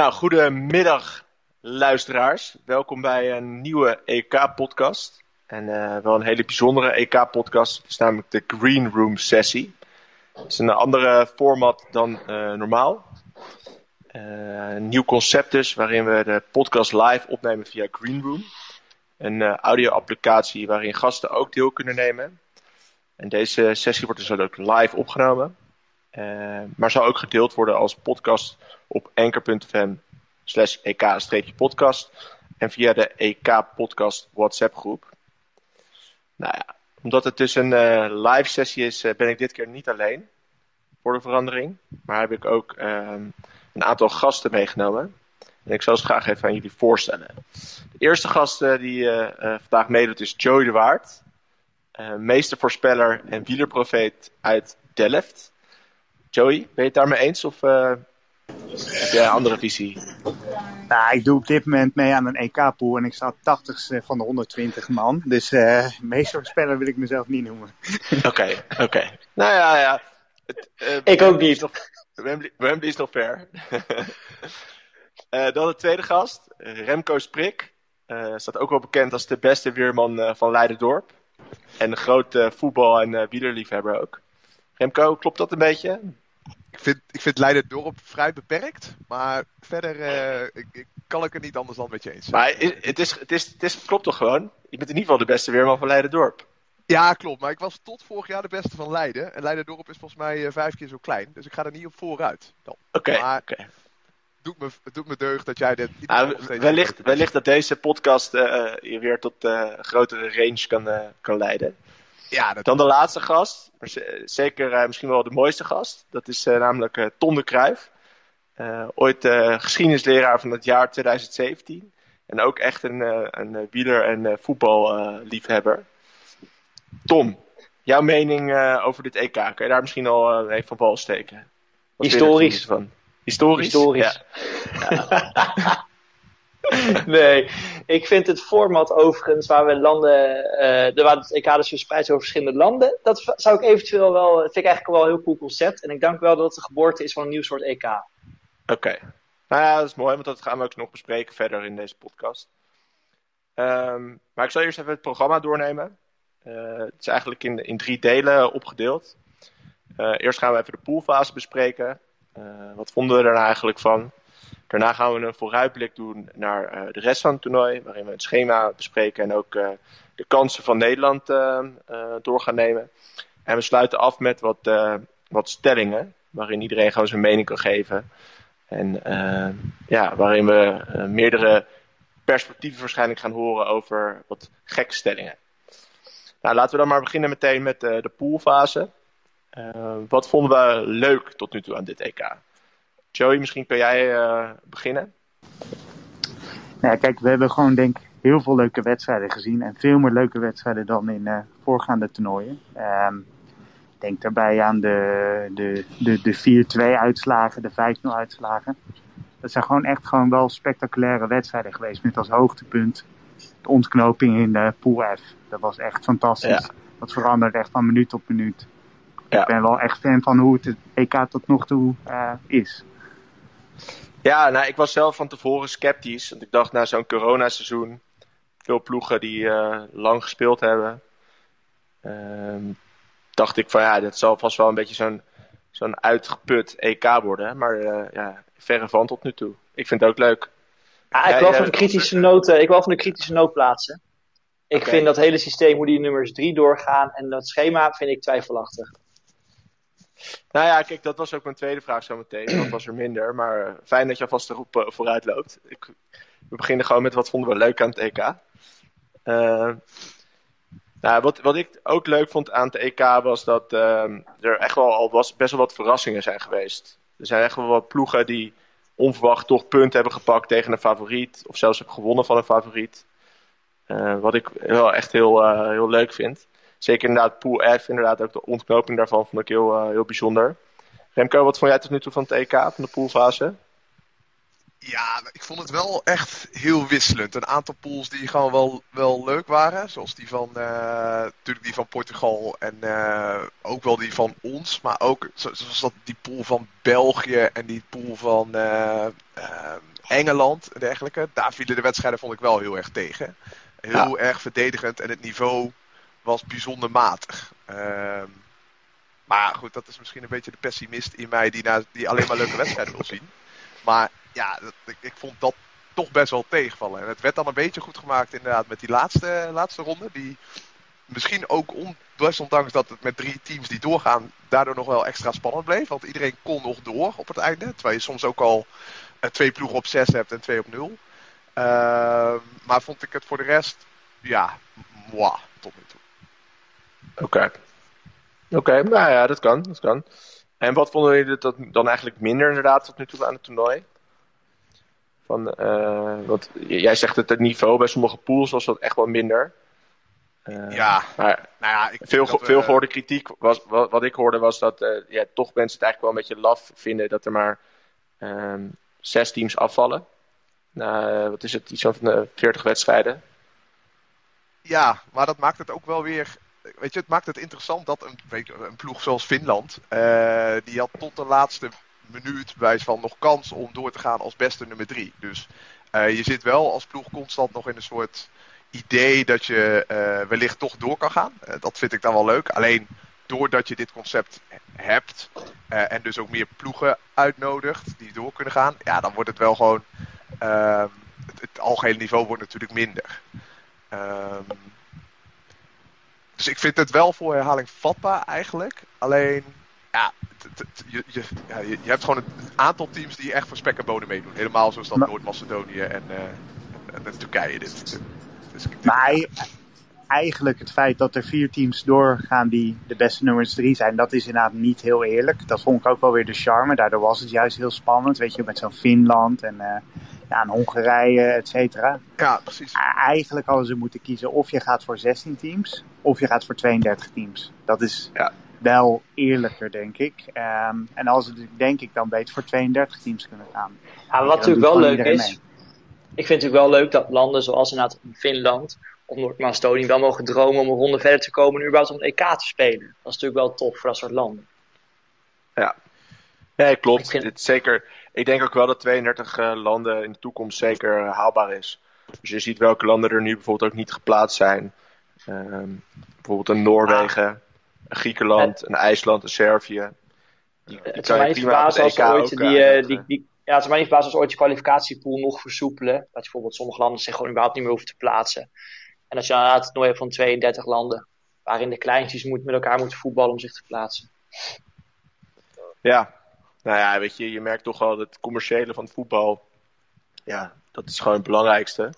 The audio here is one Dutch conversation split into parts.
Nou, goedemiddag luisteraars. Welkom bij een nieuwe EK-podcast. En uh, wel een hele bijzondere EK-podcast. Is namelijk de Green Room sessie. Het is een andere format dan uh, normaal. Uh, een nieuw concept dus, waarin we de podcast live opnemen via Green Room. Een audio-applicatie waarin gasten ook deel kunnen nemen. En deze sessie wordt dus ook live opgenomen. Maar zal ook gedeeld worden als podcast op anchor.fm slash ek-podcast en via de EK-podcast WhatsApp groep. Nou ja, omdat het dus een uh, live sessie is, uh, ben ik dit keer niet alleen voor de verandering. Maar heb ik ook uh, een aantal gasten meegenomen. En ik zal ze graag even aan jullie voorstellen. De eerste gast die vandaag meedoet is Joey de Waard. meestervoorspeller en wielerprofeet uit Delft. Joey, ben je het daarmee eens of heb jij een andere visie? Nou, ik doe op dit moment mee aan een EK-pool en ik sta 80 van de 120 man. Dus uh, speler wil ik mezelf niet noemen. Oké, oké. Nou ja, ja. Het, uh, ik ook niet. Wembley, Wembley is nog ver. uh, dan de tweede gast, Remco Sprik. staat ook wel bekend als de beste weerman van Leiderdorp. En een grote voetbal- en wielerliefhebber ook. Remco, klopt dat een beetje? ik vind, ik vind Leiden-dorp vrij beperkt. Maar verder uh, ik, kan ik het niet anders dan met je eens Maar het, is, het, is, het is, klopt toch gewoon? Je bent in ieder geval de beste weerman van Leiden-dorp. Ja, klopt. Maar ik was tot vorig jaar de beste van Leiden. En Leiden-dorp is volgens mij uh, vijf keer zo klein. Dus ik ga er niet op vooruit. Oké. Okay, okay. doet me, doet me deugd dat jij dit... Ah, wellicht, wellicht dat deze podcast uh, je weer tot een grotere range kan, kan leiden. Ja, Dan de laatste gast, zeker uh, misschien wel de mooiste gast. Dat is uh, namelijk uh, Ton de Cruijff. ooit geschiedenisleraar van het jaar 2017. En ook echt een, een wieler- en voetballiefhebber. Tom, jouw mening over dit EK? Kan je daar misschien al even van bal steken? Wat Historisch. Van? Historisch? Historisch. Ja. ja. nee, ik vind het format overigens waar we landen, uh, waar het EK dus verspreid over verschillende landen, dat zou ik eventueel wel, vind ik eigenlijk wel een heel cool concept. En ik denk wel dat het de geboorte is van een nieuw soort EK. Oké. Nou ja, dat is mooi, want dat gaan we ook nog bespreken verder in deze podcast. Um, maar ik zal eerst even het programma doornemen. Uh, het is eigenlijk in, in drie delen opgedeeld. Uh, eerst gaan we even de poolfase bespreken. wat vonden we er nou eigenlijk van? Daarna gaan we een vooruitblik doen naar uh, de rest van het toernooi, waarin we het schema bespreken en ook uh, de kansen van Nederland uh, door gaan nemen. En we sluiten af met wat, wat stellingen, waarin iedereen gewoon zijn mening kan geven. En ja, waarin we meerdere perspectieven waarschijnlijk gaan horen over wat gekke stellingen. Nou, laten we dan maar beginnen meteen met de poolfase. wat vonden we leuk tot nu toe aan dit EK? Joey, misschien kun jij uh, beginnen? Nou, kijk, we hebben gewoon denk heel veel leuke wedstrijden gezien. En veel meer leuke wedstrijden dan in uh, voorgaande toernooien. Um, denk daarbij aan de, de, de, de 4-2 uitslagen, de 5-0 uitslagen. Dat zijn gewoon echt gewoon wel spectaculaire wedstrijden geweest. Met als hoogtepunt de ontknoping in de Pool F. Dat was echt fantastisch. Ja. Dat veranderde echt van minuut op minuut. Ja. Ik ben wel echt fan van hoe het EK tot nog toe uh, is. Ja, nou, ik was zelf van tevoren sceptisch. Want ik dacht na zo'n coronaseizoen, veel ploegen die uh, lang gespeeld hebben, uh, dacht ik van ja, dat zal vast wel een beetje zo'n zo'n uitgeput EK worden. Maar uh, ja, verre van tot nu toe. Ik vind het ook leuk. Ja, ik wil van de kritische noten, ik wil van de kritische noot plaatsen. Ik okay. vind dat hele systeem hoe die nummers drie doorgaan en dat schema vind ik twijfelachtig. Nou ja, kijk, dat was ook mijn tweede vraag zo meteen. Wat was er minder? Maar uh, fijn dat je alvast erop uh, vooruit loopt. Ik, we beginnen gewoon met wat vonden we leuk aan het EK. Uh, nou, wat, wat ik ook leuk vond aan het EK was dat er echt wel al was, best wel wat verrassingen zijn geweest. Er zijn echt wel wat ploegen die onverwacht toch punten hebben gepakt tegen een favoriet. Of zelfs hebben gewonnen van een favoriet. wat ik wel echt heel, heel leuk vind. Zeker inderdaad Pool F, inderdaad ook de ontknoping daarvan vond ik heel, uh, heel bijzonder. Remco, wat vond jij tot nu toe van het EK, van de poolfase? Ja, ik vond het wel echt heel wisselend. Een aantal pools die gewoon wel, wel leuk waren. Zoals die van, uh, natuurlijk die van Portugal en uh, ook wel die van ons. Maar ook zoals dat, die pool van België en die pool van uh, Engeland en dergelijke. Daar vielen de wedstrijden vond ik wel heel erg tegen. Heel erg verdedigend en het niveau was bijzonder matig. Ehm, maar goed, dat is misschien een beetje de pessimist in mij die, die alleen maar leuke wedstrijden wil zien. Maar ja, ik, vond dat toch best wel tegenvallen. En het werd dan een beetje goed gemaakt inderdaad met die laatste, laatste ronde. Die misschien ook on, ondanks dat het met drie teams die doorgaan, daardoor nog wel extra spannend bleef. Want iedereen kon nog door op het einde. Terwijl je soms ook al uh, twee ploegen op zes hebt en twee op nul. Uh, maar vond ik het voor de rest, ja, moi, tot nu toe. Oké. Oké, nou ja, dat kan, dat kan. En wat vonden jullie dat dan eigenlijk minder inderdaad tot nu toe aan het toernooi? Van, uh, want jij zegt dat het niveau bij sommige pools was dat echt wel minder. Uh, ja, maar nou ja, ik veel, veel gehoorde kritiek was, wat, wat, ik hoorde was dat uh, ja, toch mensen het eigenlijk wel een beetje laf vinden dat er maar um, zes teams afvallen. Nou, wat is het, iets van 40 wedstrijden. Ja, maar dat maakt het ook wel weer weet je, het maakt het interessant dat een, een ploeg zoals Finland, uh, die had tot de laatste minuut wijs van nog kans om door te gaan als beste nummer drie. Dus uh, je zit wel als ploeg constant nog in een soort idee dat je uh, wellicht toch door kan gaan. dat vind ik dan wel leuk. Alleen doordat je dit concept hebt en dus ook meer ploegen uitnodigt die door kunnen gaan, ja, dan wordt het wel gewoon. Ehm, het, het, algehele niveau wordt natuurlijk minder. Um, dus ik vind het wel voor herhaling vatbaar eigenlijk. Alleen, ja, je, je, ja, je, hebt gewoon een aantal teams die echt voor spek en bonen meedoen. Helemaal zoals dat Noord-Macedonië en, uh, en, en, Turkije dit. Dus maar eigenlijk het feit dat er vier teams doorgaan die de beste nummers drie zijn, dat is inderdaad niet heel eerlijk. Dat vond ik ook wel weer de charme. Daardoor was het juist heel spannend, weet je, met zo'n Finland en... Uh, ja, Hongarije, et cetera. Ja, precies. Eigenlijk hadden ze moeten kiezen of je gaat voor 16 teams of je gaat voor 32 teams. Dat is ja. wel eerlijker, denk ik. Um, en als het denk ik dan beter voor 32 teams kunnen gaan. Ja, wat natuurlijk wel leuk is, mee. ik vind het natuurlijk wel leuk dat landen zoals inderdaad Finland of Noord-Macedonië wel mogen dromen om een ronde verder te komen en überhaupt om een EK te spelen. Dat is natuurlijk wel tof voor dat soort landen. Ja, nee, klopt. Vind... Dit zeker ik denk ook wel dat 32 uh, eh, landen in de toekomst zeker uh, haalbaar is. Dus je ziet welke landen er nu bijvoorbeeld ook niet geplaatst zijn. Uh, bijvoorbeeld een Noorwegen, een Griekenland, een IJsland, een Servië. Die, die het zou mij niet verbazen als ooit die, eh, die, die, ja, het zou mij niet verbazen als ooit je kwalificatiepool nog versoepelen. Dat je bijvoorbeeld sommige landen zich gewoon überhaupt niet meer hoeft te plaatsen. En dat je inderdaad het toernooi van 32 landen, waarin de kleintjes moet, met elkaar moeten voetballen om zich te plaatsen. Ja, nou ja, weet je, je merkt toch wel dat het commerciële van het voetbal, ja, dat is gewoon het belangrijkste.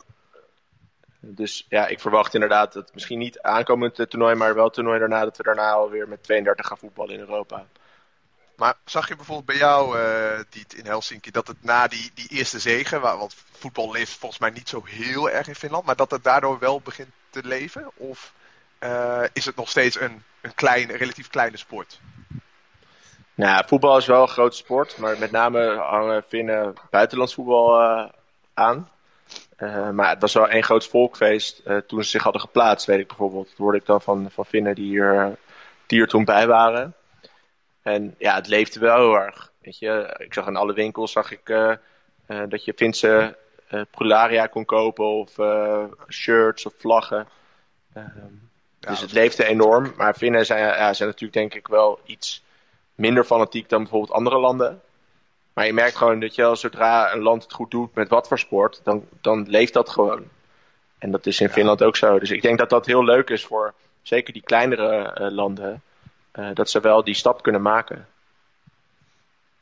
Dus ja, ik verwacht inderdaad dat misschien niet aankomend toernooi, maar wel het toernooi daarna, dat we daarna alweer met 32 gaan voetballen in Europa. Maar zag je bijvoorbeeld bij jou, uh, Diet, in Helsinki, dat het na die, die eerste zegen, want voetbal leeft volgens mij niet zo heel erg in Finland, maar dat het daardoor wel begint te leven? Of uh, is het nog steeds een, een klein, relatief kleine sport? Nou, voetbal is wel een grote sport, maar met name hangen Finnen buitenlands voetbal uh, aan. Uh, maar het was wel één groot volkfeest uh, toen ze zich hadden geplaatst, weet ik bijvoorbeeld. Dat hoorde ik dan van, van Finnen die hier, die er toen bij waren. En ja, het leefde wel heel erg. Weet je, ik zag in alle winkels zag ik, dat je Finse prularia kon kopen of shirts of vlaggen. Ehm, dus het leefde enorm. Maar Finnen zijn, ja, zijn natuurlijk denk ik wel iets minder fanatiek dan bijvoorbeeld andere landen. Maar je merkt gewoon dat je al zodra een land het goed doet met wat voor sport, dan, dan leeft dat gewoon. En dat is in Finland ook zo. Dus ik denk dat dat heel leuk is voor zeker die kleinere uh, landen. Uh, dat ze wel die stap kunnen maken.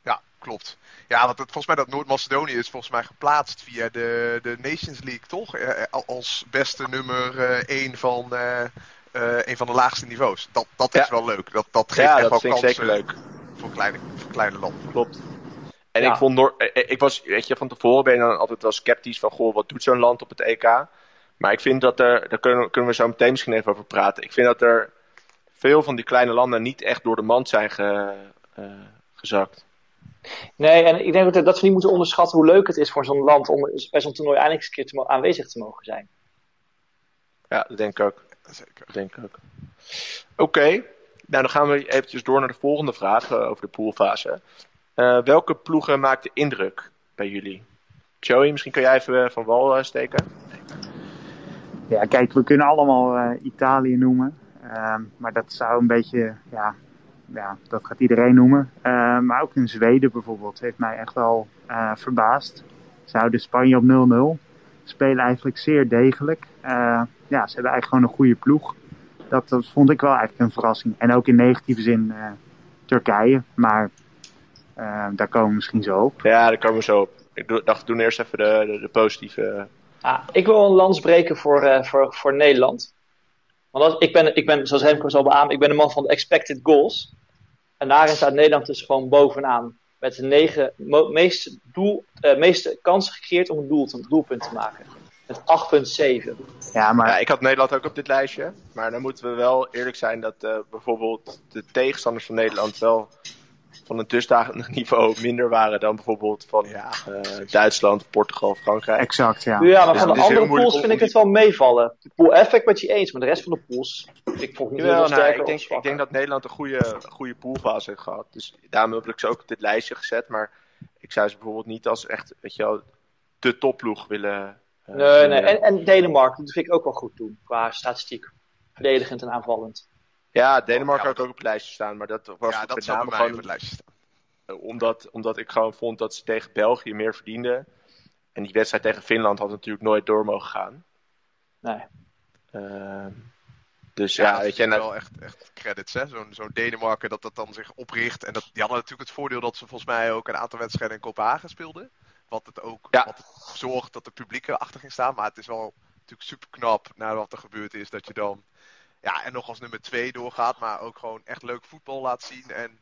Ja, klopt. Ja, want het, volgens mij dat Noord-Macedonië is volgens mij geplaatst via de, de Nations League, toch? Eh, als beste nummer 1 van, een van de laagste niveaus. Dat, dat is wel leuk. Dat, dat geeft ja, echt dat wel kansen zeker leuk. Voor, kleine, voor kleine landen. Klopt. En ja. ik vond, Noor eh, ik was, weet je, van tevoren ben je dan altijd wel sceptisch van, goh, wat doet zo'n land op het EK? Maar ik vind dat er, daar kunnen, kunnen we zo meteen misschien even over praten. Ik vind dat er veel van die kleine landen niet echt door de mand zijn ge, uh, gezakt. Nee, en ik denk dat we niet moeten onderschatten hoe leuk het is voor zo'n land om bij zo'n toernooi eindelijk eens een keer te aanwezig te mogen zijn. Ja, dat denk ik ook. Zeker. Denk ik ook. Oké, nou dan gaan we eventjes door naar de volgende vraag uh, over de poolfase. Uh, welke ploegen maakten indruk bij jullie? Joey, misschien kun jij even van wal steken. Ja, kijk, we kunnen allemaal Italië noemen. Ehm, maar dat zou een beetje, ja, ja dat gaat iedereen noemen. Ehm, maar ook in Zweden bijvoorbeeld heeft mij echt wel verbaasd. Ze houden Spanje op 0-0 spelen eigenlijk zeer degelijk. Ja, ze hebben eigenlijk gewoon een goede ploeg. Dat, dat vond ik wel eigenlijk een verrassing. En ook in negatieve zin uh, Turkije. Maar uh, daar komen we misschien zo op. Ja, daar komen we zo op. Ik dacht, doen eerst even de, de, de positieve. Ah, ik wil een lans breken voor, voor, voor Nederland. Want als, ik, ben, ik ben, zoals Remco zal beamen, ik ben een man van de expected goals. En daarin staat Nederland dus gewoon bovenaan met de negen meeste, doel, uh, meeste kansen gecreëerd om een, doel, een doelpunt te maken. Met 8,7. Ja, maar ja, ik had Nederland ook op dit lijstje. Maar dan moeten we wel eerlijk zijn dat uh, bijvoorbeeld de tegenstanders van Nederland wel van een dusdanig niveau minder waren dan bijvoorbeeld van ja. uh, Duitsland, Portugal, Frankrijk. Exact, ja. Ja, maar dus van de andere pools vind ik het wel meevallen. De pool F ik met je eens, maar de rest van de pools ik vond niet heel nou, ik, denk, ik denk dat Nederland een goede, goede poolfase heeft gehad. Dus daarom heb ik ze ook op dit lijstje gezet. Maar ik zou ze bijvoorbeeld niet als echt, weet je wel, de topploeg willen... Nee, nee. En, en Denemarken, dat vind ik ook wel goed doen, qua statistiek. Verdedigend en aanvallend. Ja, Denemarken had ik ook op het lijstje staan, maar dat was ja, dat gewoon op het lijstje staan. Eh, omdat, omdat ik gewoon vond dat ze tegen België meer verdienden. En die wedstrijd tegen Finland had natuurlijk nooit door mogen gaan. Nee. Uh, dus ja, ja weet je... wel echt, echt credits, hè. Zo'n zo'n Denemarken dat dat dan zich opricht. En dat, die hadden natuurlijk het voordeel dat ze volgens mij ook een aantal wedstrijden in Kopenhagen speelden. Wat het ook ja. wat zorgt dat de publiek achter ging staan. Maar het is wel natuurlijk super knap na wat er gebeurd is. Dat je dan ja, en nog als nummer 2 doorgaat, maar ook gewoon echt leuk voetbal laat zien. En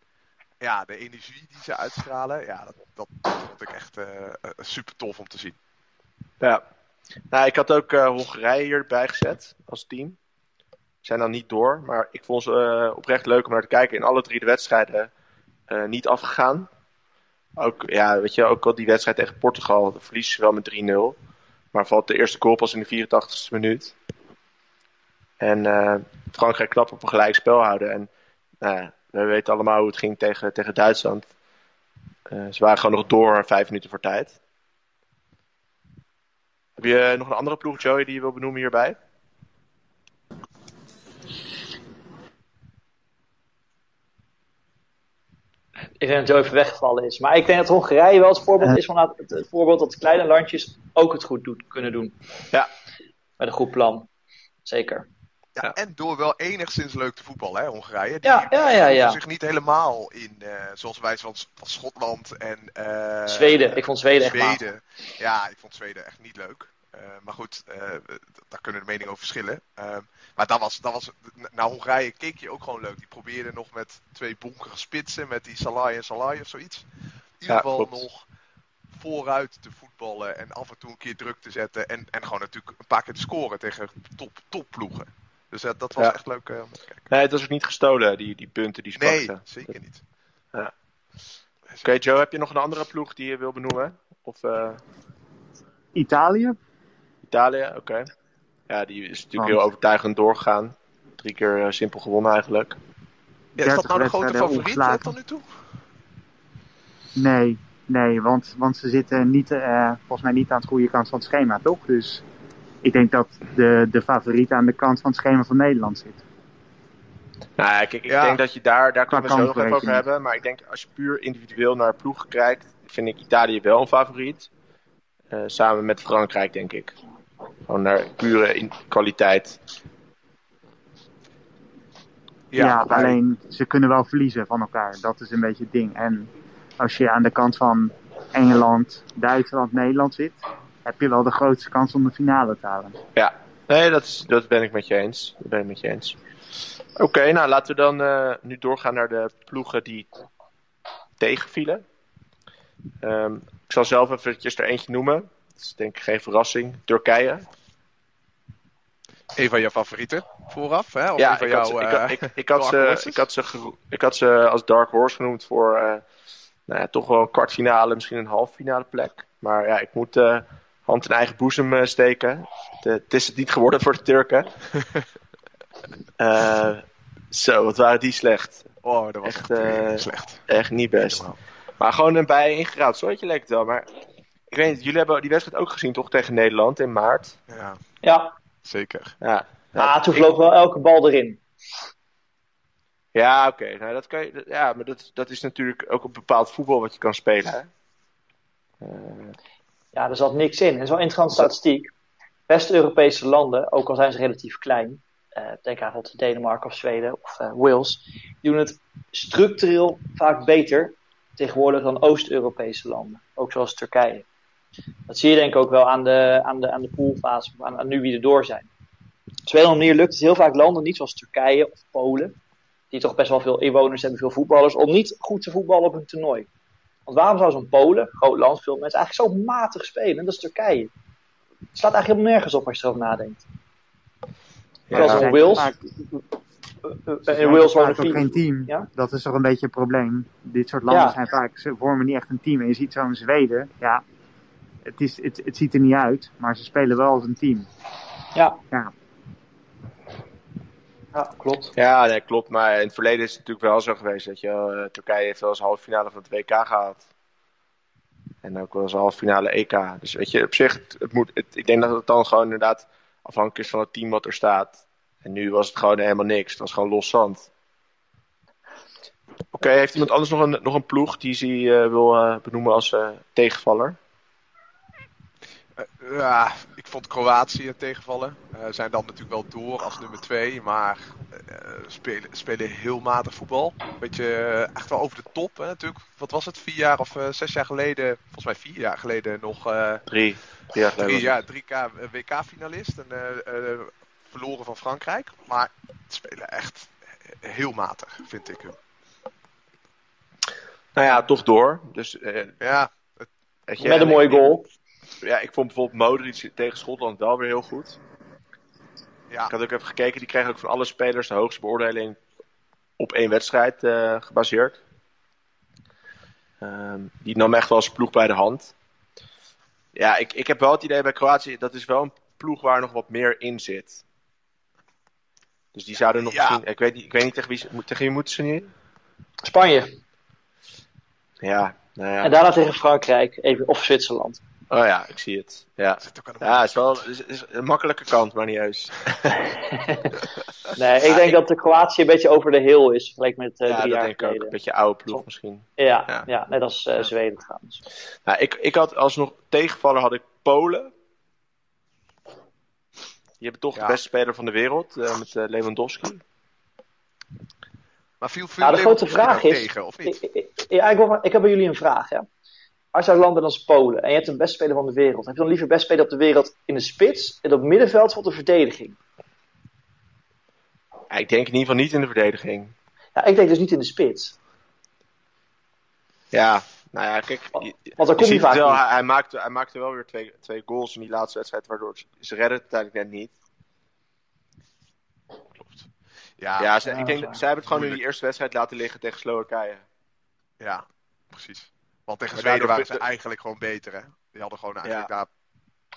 ja, de energie die ze uitstralen, ja, dat, dat, vond ik echt uh, super tof om te zien. Ja, nou, ik had ook uh, Hongarije hierbij gezet als team. Zijn dan niet door, maar ik vond ze uh, oprecht leuk om naar te kijken. In alle drie de wedstrijden niet afgegaan. Ook, ja, weet je, ook al die wedstrijd tegen Portugal, verliezen ze wel met 3-0. Maar valt de eerste goal pas in de 84ste minuut. En uh, Frankrijk knap op een gelijk spel houden. En uh, we weten allemaal hoe het ging tegen, tegen Duitsland. Uh, ze waren gewoon nog door vijf minuten voor tijd. Heb je nog een andere ploeg, Joey, die je wil benoemen hierbij? Ik denk dat Joey even weggevallen is. Maar ik denk dat Hongarije wel het voorbeeld is van het, het voorbeeld dat kleine landjes ook het goed doen, kunnen doen. Ja. Met een goed plan. Zeker. Ja, En door wel enigszins leuk te voetballen, hè, Hongarije. Die ja, ja, ja, ja. zich niet helemaal in, uh, zoals wij van, van Schotland en... Uh, Zweden, ik vond Zweden, Zweden. echt Ja, ik vond Zweden echt niet leuk. Uh, maar goed, daar kunnen de meningen over verschillen. Ehm, maar dat was, dat was, naar Hongarije keek je ook gewoon leuk. Die probeerde nog met twee bonkere spitsen, met die Salai en Salai of zoiets. In ieder geval nog vooruit te voetballen en af en toe een keer druk te zetten. En, en gewoon natuurlijk een paar keer te scoren tegen top, topploegen. Dus uh, dat was ja. echt leuk uh, om te kijken. Nee, het was ook niet gestolen, die, die punten die ze Nee, pakten. zeker niet. Ja. Oké, okay, Joe, heb je nog een andere ploeg die je wil benoemen? Of, uh... Italië. Italië, oké. Okay. Ja, die is natuurlijk heel overtuigend doorgegaan. Drie keer simpel gewonnen eigenlijk. Ja, is dat nou de grote favoriet tot nu toe? Nee, nee want, want ze zitten niet, volgens mij niet aan het goede kant van het schema, toch? Dus ik denk dat de, de favoriet aan de kant van het schema van Nederland zit. Nou, kijk, ik ja. denk dat je daar, daar kunnen we zo nog even over hebben. Maar ik denk als je puur individueel naar ploegen kijkt, vind ik Italië wel een favoriet. Uh, samen met Frankrijk, denk ik. Gewoon naar pure in kwaliteit. Ja, ja maar... alleen ze kunnen wel verliezen van elkaar. Dat is een beetje het ding. En als je aan de kant van Engeland, Duitsland, Nederland zit, heb je wel de grootste kans om de finale te halen. Ja, nee, dat, is, dat ben ik met je eens. Dat ben ik met je eens. Oké, okay, nou laten we dan uh, nu doorgaan naar de ploegen die tegenvielen. Um, ik zal zelf eventjes er eentje noemen. Dat is denk ik geen verrassing. Turkije. Een van jouw favorieten vooraf, hè? Of ja, ik, had ze, ik, ik, ik, had ze, ik, had ze, ik had ze als Dark Horse genoemd voor uh, nou ja, toch wel een kwartfinale, misschien een halffinale plek. Maar ja, ik moet uh, hand in eigen boezem uh, steken. Het is het niet geworden voor de Turken. zo, wat waren die slecht. Oh, dat was echt, echt slecht. Echt niet best. Maar gewoon een bij ingeruild soortje leek het wel. Maar Ik weet niet, jullie hebben die wedstrijd ook gezien toch tegen Nederland in maart? Ja, Ja, zeker. Ja. ah, toen vloog wel elke bal erin. Ja, oké. Nou, dat kan je, ja, maar dat, dat is natuurlijk ook een bepaald voetbal wat je kan spelen. Hè? Eh, Ja, er zat niks in. Het is wel een interessante statistiek. West-Europese landen, ook al zijn ze relatief klein, eh, denk aan bijvoorbeeld Denemarken of Zweden of eh, Wales, die doen het structureel vaak beter tegenwoordig dan Oost-Europese landen. Ook zoals Turkije. Dat zie je denk ik ook wel aan de, aan de, aan de poolfase, of aan, aan nu wie er door zijn. Op een andere manier lukt het heel vaak landen niet, zoals Turkije of Polen, die toch best wel veel inwoners hebben, veel voetballers, om niet goed te voetballen op een toernooi. Want waarom zou zo'n Polen, groot land, veel mensen, eigenlijk zo matig spelen? Dat is Turkije. Het slaat eigenlijk helemaal nergens op als je erover nadenkt. Terwijl Ja. zo'n Kijk, Wales, vaak- eh, in Wales wonen vier. geen team. Ja? Dat is toch een beetje het probleem. Dit soort landen Ja. zijn vaak, ze vormen niet echt een team. En je ziet zo'n Zweden, ja, het, is, het, het ziet er niet uit, maar ze spelen wel als een team. Ja. Ja. Ja, klopt. ja, nee, klopt. Maar in het verleden is het natuurlijk wel zo geweest. Dat je, eh, Turkije heeft wel eens halve finale van het WK gehaald. En ook wel eens halve finale EK. Dus weet je, op zich, het, het moet, het, ik denk dat het dan gewoon inderdaad afhankelijk is van het team wat er staat. En nu was het gewoon helemaal niks. Het was gewoon los zand. Oké, heeft iemand anders nog een, nog een ploeg die ze eh, wil eh, benoemen als eh, tegenvaller? Eh, ja, ik vond Kroatië tegenvallen. Eh zijn dan natuurlijk wel door als nummer 2, maar eh, spelen, spelen heel matig voetbal. Beetje echt wel over de top. Hè, natuurlijk. Wat was het? Vier jaar of zes jaar geleden? Volgens mij vier jaar geleden nog. eh, Drie. Drie jaar geleden. drie, ja, 3K WK-finalist en eh, eh, verloren van Frankrijk. Maar het spelen echt heel matig, vind ik. Nou ja, toch door. Dus, eh, Ja, Met een en mooie goal. Ja, ik vond bijvoorbeeld Modric tegen Schotland wel weer heel goed. ja, Ik had ook even gekeken, die kregen ook van alle spelers de hoogste beoordeling op één wedstrijd eh, gebaseerd. Ehm, die nam echt wel als ploeg bij de hand. Ja, ik, ik heb wel het idee bij Kroatië, dat is wel een ploeg waar nog wat meer in zit. Dus die zouden nog Ja. misschien, ik weet, niet- ik weet niet tegen wie, tegen wie moeten ze nu? Spanje. Ja, nou ja. En daarna tegen Frankrijk. Even, of Zwitserland. Oh ja, ik zie het. Ja, zit ook aan de ja het is wel is, een makkelijke kant, maar niet heus. Nee, ik Ja, denk dat de Kroatië een beetje over de hill is. Vergeleken met eh ja, drie dat jaar denk ik ook. Een beetje oude ploeg misschien. Ja, Ja. ja. net als eh, Ja. Zweden trouwens. Nou, ik, ik had alsnog tegenvaller had ik Polen. Die hebben toch Ja. de beste speler van de wereld eh, met Lewandowski. Maar viel veel Nou, de grote vraag nou is- tegen, of niet? Ik, ik, ja, ik, wil- ik heb bij jullie een vraag. Ja? Als je uit landen als Polen en je hebt een best speler van de wereld, heb je dan liever best speler op de wereld in de spits en op het middenveld of de verdediging? Ja, ik denk in ieder geval niet in de verdediging. Ja, ik denk dus niet in de spits. Ja, nou ja, kijk. je- Want je dan kom je ziet het vaak wel, niet. hij, hij, maakte, hij maakte wel weer twee, twee goals in die laatste wedstrijd, waardoor ze, ze redden het uiteindelijk net niet. Klopt. Ja, Ja, ze, ja, ik denk, dat zij hebben het gewoon in die eerste wedstrijd laten liggen tegen Slowakije. Ja, precies. Want tegen Zweden waren ze eigenlijk gewoon beter, hè? Die hadden gewoon eigenlijk daar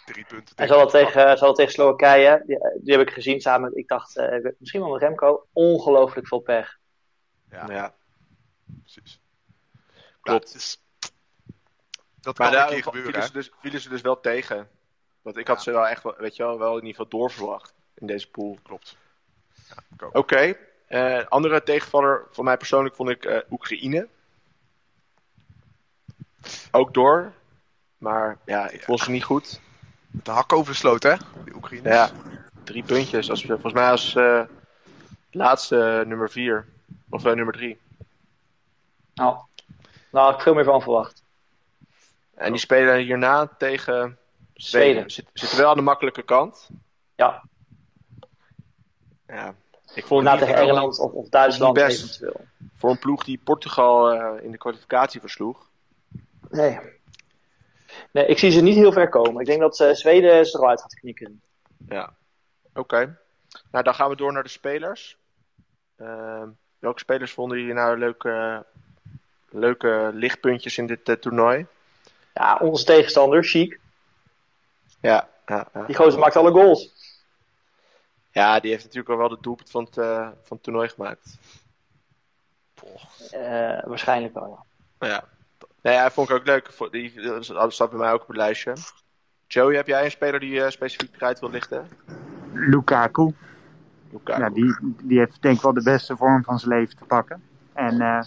drie punten En ze hadden tegen, ze tegen Slowakije, die, die heb ik gezien samen ik dacht, eh, misschien wel met Remco, ongelooflijk veel pech. Ja, Ja. precies. Klopt. Ja, dus- dat Maar kan een daar keer gebeuren, vielen hè? ze, dus, vielen ze dus wel tegen. Want ik had ze wel echt, wel, weet je wel, wel in ieder geval doorverwacht in deze pool. Klopt. Oké. eh, andere tegenvaller van mij persoonlijk vond ik eh, Oekraïne. Ook door. Maar ja, ik vond ze niet goed. De hak over de sloot, hè? Die Oekraïners. Ja, drie puntjes. Als, volgens mij als eh, laatste nummer vier. Of eh, nummer drie. Nou, nou, had ik veel meer van verwacht. En die spelen hierna tegen Zweden. Zweden. Zit, zitten wel aan de makkelijke kant. Ja, Ja. Ik vond na het tegen Engeland of, of Duitsland best. eventueel. voor een ploeg die Portugal eh, in de kwalificatie versloeg. Nee. Nee, ik zie ze niet heel ver komen. Ik denk dat eh, Zweden ze eruit gaat knikken. Ja. Oké. Nou, dan gaan we door naar de spelers. Ehm, welke spelers vonden jullie nou leuke, leuke lichtpuntjes in dit eh, toernooi? Ja, onze tegenstander, Chic, Ja, ja, ja. die gozer maakt alle goals. ja, die heeft natuurlijk al wel de doelpunt van het, eh, van het toernooi gemaakt. Waarschijnlijk wel, ja. Ja, Nee, hij vond ik ook leuk. Voor- Die dat staat bij mij ook op het lijstje. Joey, heb jij een speler die eh, specifiek eruit wil lichten? Lukaku, Lukaku. ja, die, die heeft denk ik wel de beste vorm van zijn leven te pakken. En eh,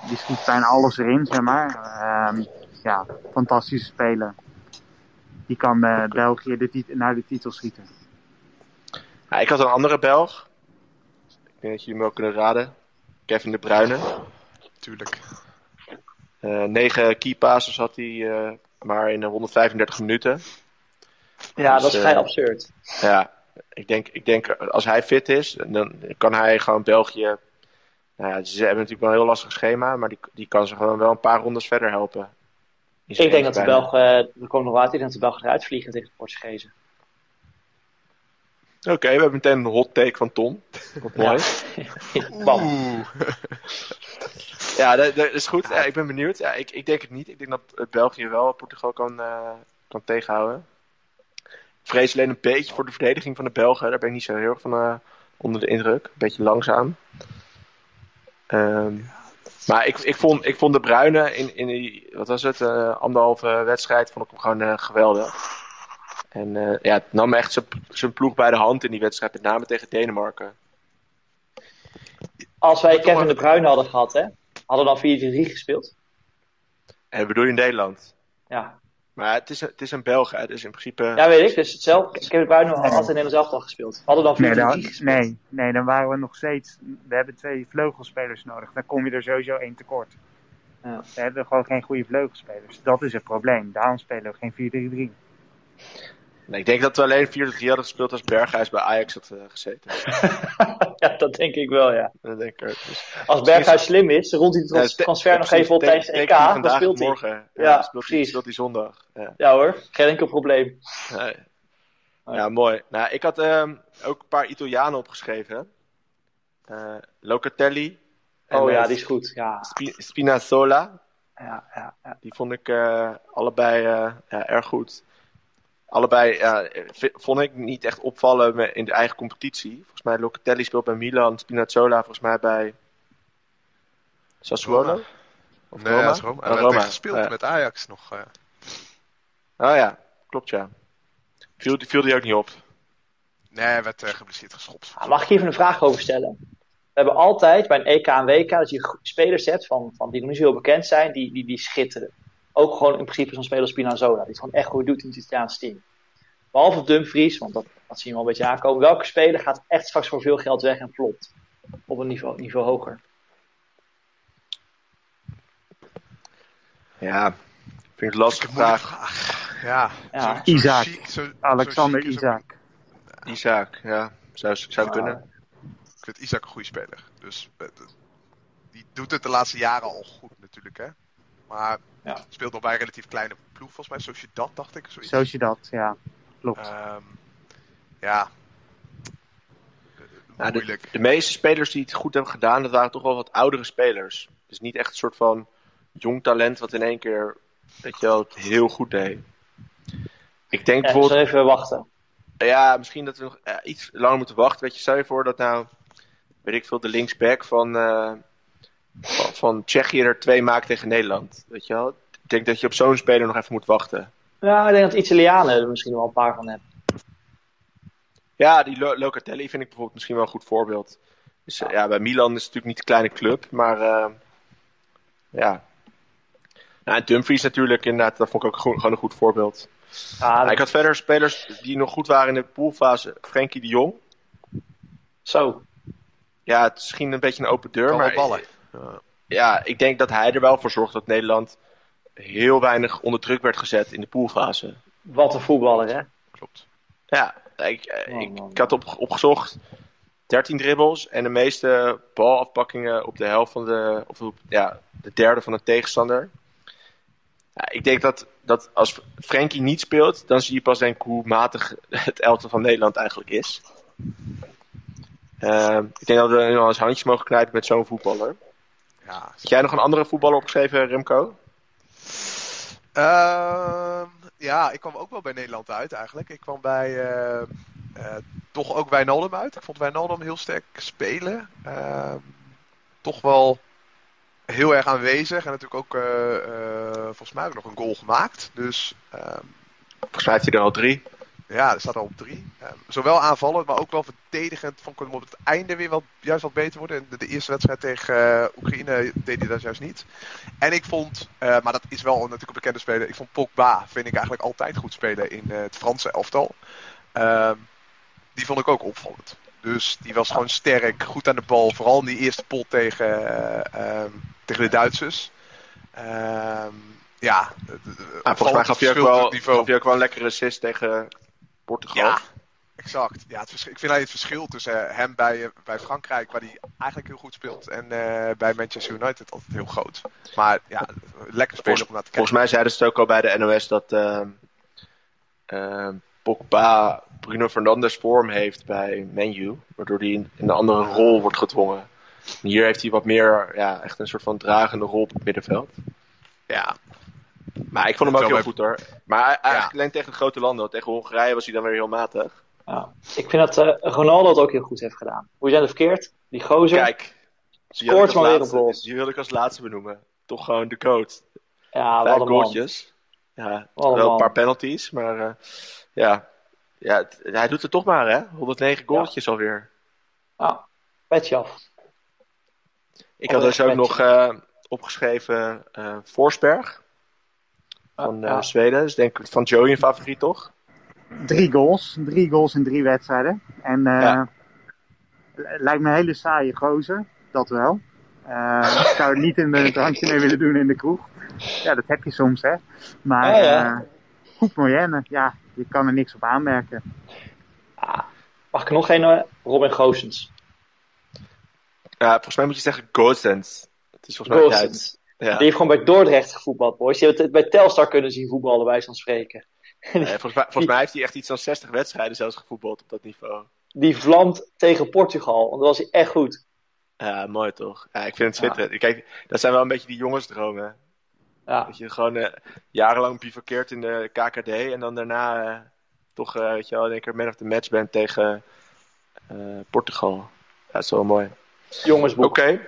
die schiet bijna alles erin, zeg maar. Ehm, ja, fantastische speler. Die kan eh, België de naar de titel schieten. Ja, ik had een andere Belg. Ik denk dat jullie hem ook kunnen raden. Kevin de Bruyne. Tuurlijk. Eh negen key passes had hij, eh, maar in 135 minuten. Ja, Dus, dat is eh, vrij absurd. Ja, ik denk, ik denk als hij fit is, dan kan hij gewoon België. Nou ja, ze hebben natuurlijk wel een heel lastig schema, maar die, die kan ze gewoon wel een paar rondes verder helpen. Ik denk dat de. Belgen, er komt nog wat uit, ik denk dat de Belgen eruit vliegen tegen de Portugezen. Oké, we hebben meteen een hot take van Tom. Wat mooi. Bam. Ja, dat, dat is goed. Ja, ik ben benieuwd. Ja, ik, ik denk het niet. Ik denk dat eh, België wel Portugal kan, eh, kan tegenhouden. Ik vrees alleen een beetje voor de verdediging van de Belgen. Daar ben ik niet zo heel erg van eh, onder de indruk. Een beetje langzaam. Ehm, maar ik, ik, vond, ik vond de Bruyne in, in die, wat was het, eh, anderhalve wedstrijd, vond ik hem gewoon geweldig. En ja, het nam echt zijn- zijn ploeg bij de hand in die wedstrijd, met name tegen Denemarken. Als wij Kevin de Bruyne hadden gehad, hè, hadden we dan 4-3 gespeeld. En bedoel je in Nederland? Ja. Maar het is, een- het is een Belg, hè, dus in principe... ja, weet ik. Dus hetzelfde. Kevin de Bruyne had altijd in Nederland zelf al gespeeld. Hadden we dan 4-3 Nee, dan, gespeeld. nee, nee, dan waren we nog steeds. We hebben twee vleugelspelers nodig. Dan kom je er sowieso één tekort. Ja. We hebben gewoon geen goede vleugelspelers. Dat is het probleem. Daarom spelen we geen 4-3-3. Nee, ik denk dat we alleen 4-3 hadden gespeeld als Berghuis bij Ajax had eh, gezeten. ja, dat denk ik wel, ja. Dat denk ik. Dus, Als Berghuis slim is, rond hij de transfer ja, nog even op tijdens EK, dan speelt hij. morgen. Ja, speelt, precies. speelt hij zondag. Ja, Ja hoor, geen enkel probleem. Nee. ja mooi. Nou, ik had ehm, ook een paar Italianen opgeschreven. Eh, Locatelli. en, Oh ja, eh, die is goed. Ja, Spi- Spinazzola. ja, ja. ja. Die vond ik eh, allebei ja, erg goed. Allebei v- vond ik niet echt opvallen in de eigen competitie. Volgens mij Locatelli speelt bij Milan, Spinazzola volgens mij bij Sassuolo. Roma. Of Nee, Roma? Roma. Echt gespeeld met Ajax nog. eh. Oh ja, klopt ja. Viel, viel die ook niet op? Nee, hij werd eh, geblesseerd geschopt. Ah, Mag ik hier even een vraag over stellen? We hebben altijd bij een EK en WK dat je spelers hebt van, van die nog niet zo heel bekend zijn, die, die, die schitteren. Ook gewoon in principe zo'n speler als Spinazzola, die het gewoon echt goed doet in het Italiaanse team. Behalve Dumfries, want dat, dat zien we wel een beetje aankomen. Welke speler gaat echt straks voor veel geld weg en flopt? Op een niveau, niveau hoger. Ja, vind ik een lastige vraag. Ja. Ja. Zo- zo Isaac. chic- zo- zo Alexander Isaac. Isaac, ja. Zou, zou kunnen. Ik vind Isaac een goede speler. Dus eh, die doet het de laatste jaren al goed natuurlijk, hè. Maar Ja. speelt nog bij een relatief kleine ploeg, volgens mij. Zoals je dat dacht ik. Zoiets. Zoals je dat, ja. Klopt. Ehm, ja. Ja, de- moeilijk. De meeste spelers die het goed hebben gedaan, dat waren toch wel wat oudere spelers. Dus niet echt een soort van jong talent wat in één keer, weet je wel, het heel goed deed. Ik denk Ja, bijvoorbeeld, even wachten. ja, misschien dat we nog eh, iets langer moeten wachten. Weet je, stel je voor dat nou, weet ik veel, de linksback van, eh, van, van Tsjechië er twee maakt tegen Nederland. Weet je wel? Ik denk dat je op zo'n speler nog even moet wachten. Ja, ik denk dat de Italianen er misschien wel een paar van hebben. Ja, die Lo- Locatelli vind ik bijvoorbeeld misschien wel een goed voorbeeld. Dus, eh, ja, bij Milan is het natuurlijk niet een kleine club, maar eh, ja. Nou, en Dumfries natuurlijk, inderdaad, dat vond ik ook gewoon, gewoon een goed voorbeeld. Ja, ik had verder spelers die nog goed waren in de poolfase. Frenkie de Jong. Zo. Ja, het is misschien een beetje een open deur, maar ballen. Ja, ik denk dat hij er wel voor zorgt dat Nederland heel weinig onder druk werd gezet in de poolfase. Wat een voetballer, hè? Klopt. Ja, ik, eh, Oh, ik, had op, opgezocht 13 dribbles en de meeste balafpakkingen op de helft van de, of op ja, de derde van de tegenstander. Ja, ik denk dat, dat als Frenkie niet speelt, dan zie je pas denk ik hoe matig het elftal van Nederland eigenlijk is. Ehm, ik denk dat we nu al eens handjes mogen knijpen met zo'n voetballer. Ja. Had jij nog een andere voetballer opgeschreven, Remco? Ehm, ja, ik kwam ook wel bij Nederland uit eigenlijk. Ik kwam bij, eh, eh, toch ook Wijnaldum uit. Ik vond Wijnaldum heel sterk spelen. Ehm, toch wel heel erg aanwezig. En natuurlijk ook eh, volgens mij ook nog een goal gemaakt. Dus ehm, Volgens mij heeft hij er al drie. Ja, er staat al op drie. Ehm, zowel aanvallend, maar ook wel verdedigend. Vond ik hem op het einde weer wat, juist wat beter worden. De, de eerste wedstrijd tegen eh, Oekraïne deed hij dat juist niet. En ik vond, eh, maar dat is wel natuurlijk een bekende speler. Ik vond Pogba, vind ik eigenlijk altijd goed spelen in eh, het Franse elftal. Ehm, die vond ik ook opvallend. Dus die was gewoon sterk, goed aan de bal. Vooral in die eerste pot tegen, eh, ehm, tegen de Duitsers. Ehm, ja, Ah, volgens mij gaf hij, ook wel, niveau. gaf hij ook wel een lekkere assist tegen Portugal. Ja, exact. Ja, het ik vind het verschil tussen eh, hem bij, eh, bij Frankrijk, waar hij eigenlijk heel goed speelt, en eh, bij Manchester United altijd heel groot. Maar ja, lekker spelen om naar te kijken. Volgens mij zeiden ze het ook al bij de NOS dat ehm, Pogba Bruno Fernandes vorm heeft bij Menu, waardoor hij in in een andere rol wordt gedwongen. En hier heeft hij wat meer, ja, echt een soort van dragende rol op het middenveld. Ja, Maar ik vond hem ook heel bij- goed hoor. Maar eigenlijk alleen tegen de grote landen. want Tegen Hongarije was hij dan weer heel matig. Ja. Ik vind dat eh, Ronaldo het ook heel goed heeft gedaan. Hoe zijn het verkeerd? Die gozer Kijk, scoort als maar weer op laatste- goals. Die wil ik als laatste benoemen. Toch gewoon de coach. Ja, Vijf goaltjes. Ja, wel een paar penalties, maar eh, ja. ja het- hij doet het toch maar, hè? 109 goaltjes alweer. Ja, petje af. Ik had dus ook nog eh, opgeschreven eh Forsberg van eh. Zweden. Dus denk ik van Joey een favoriet, toch? Drie goals. Drie goals in drie wedstrijden. En eh, lijkt me een hele saaie gozer. Dat wel. Eh, ik zou er niet in een drankje mee willen doen in de kroeg. Ja, dat heb je soms, hè. Maar Ja, ja. eh, goed moyenne. Ja, je kan er niks op aanmerken. Mag ik nog een? Robin Goossens. Ja, volgens mij moet je zeggen Gozens. Het is volgens mij Duits. Ja. Die heeft gewoon bij Dordrecht gevoetbald, boys. Die heeft het bij Telstar kunnen zien voetballen, bij van spreken. Nee, volgens, mij, volgens mij heeft hij echt iets van 60 wedstrijden zelfs gevoetbald op dat niveau. Die vlamt tegen Portugal, want dan was hij echt goed. Ja, mooi toch? Ja, ik vind het schitterend. Kijk, dat zijn wel een beetje die jongensdromen. Ja, Dat je gewoon eh, jarenlang bivakkeert in de KKD en dan daarna eh, toch, eh, weet je wel, in één keer man of the match bent tegen Portugal. Ja, dat is wel mooi. jongensboek. Oké.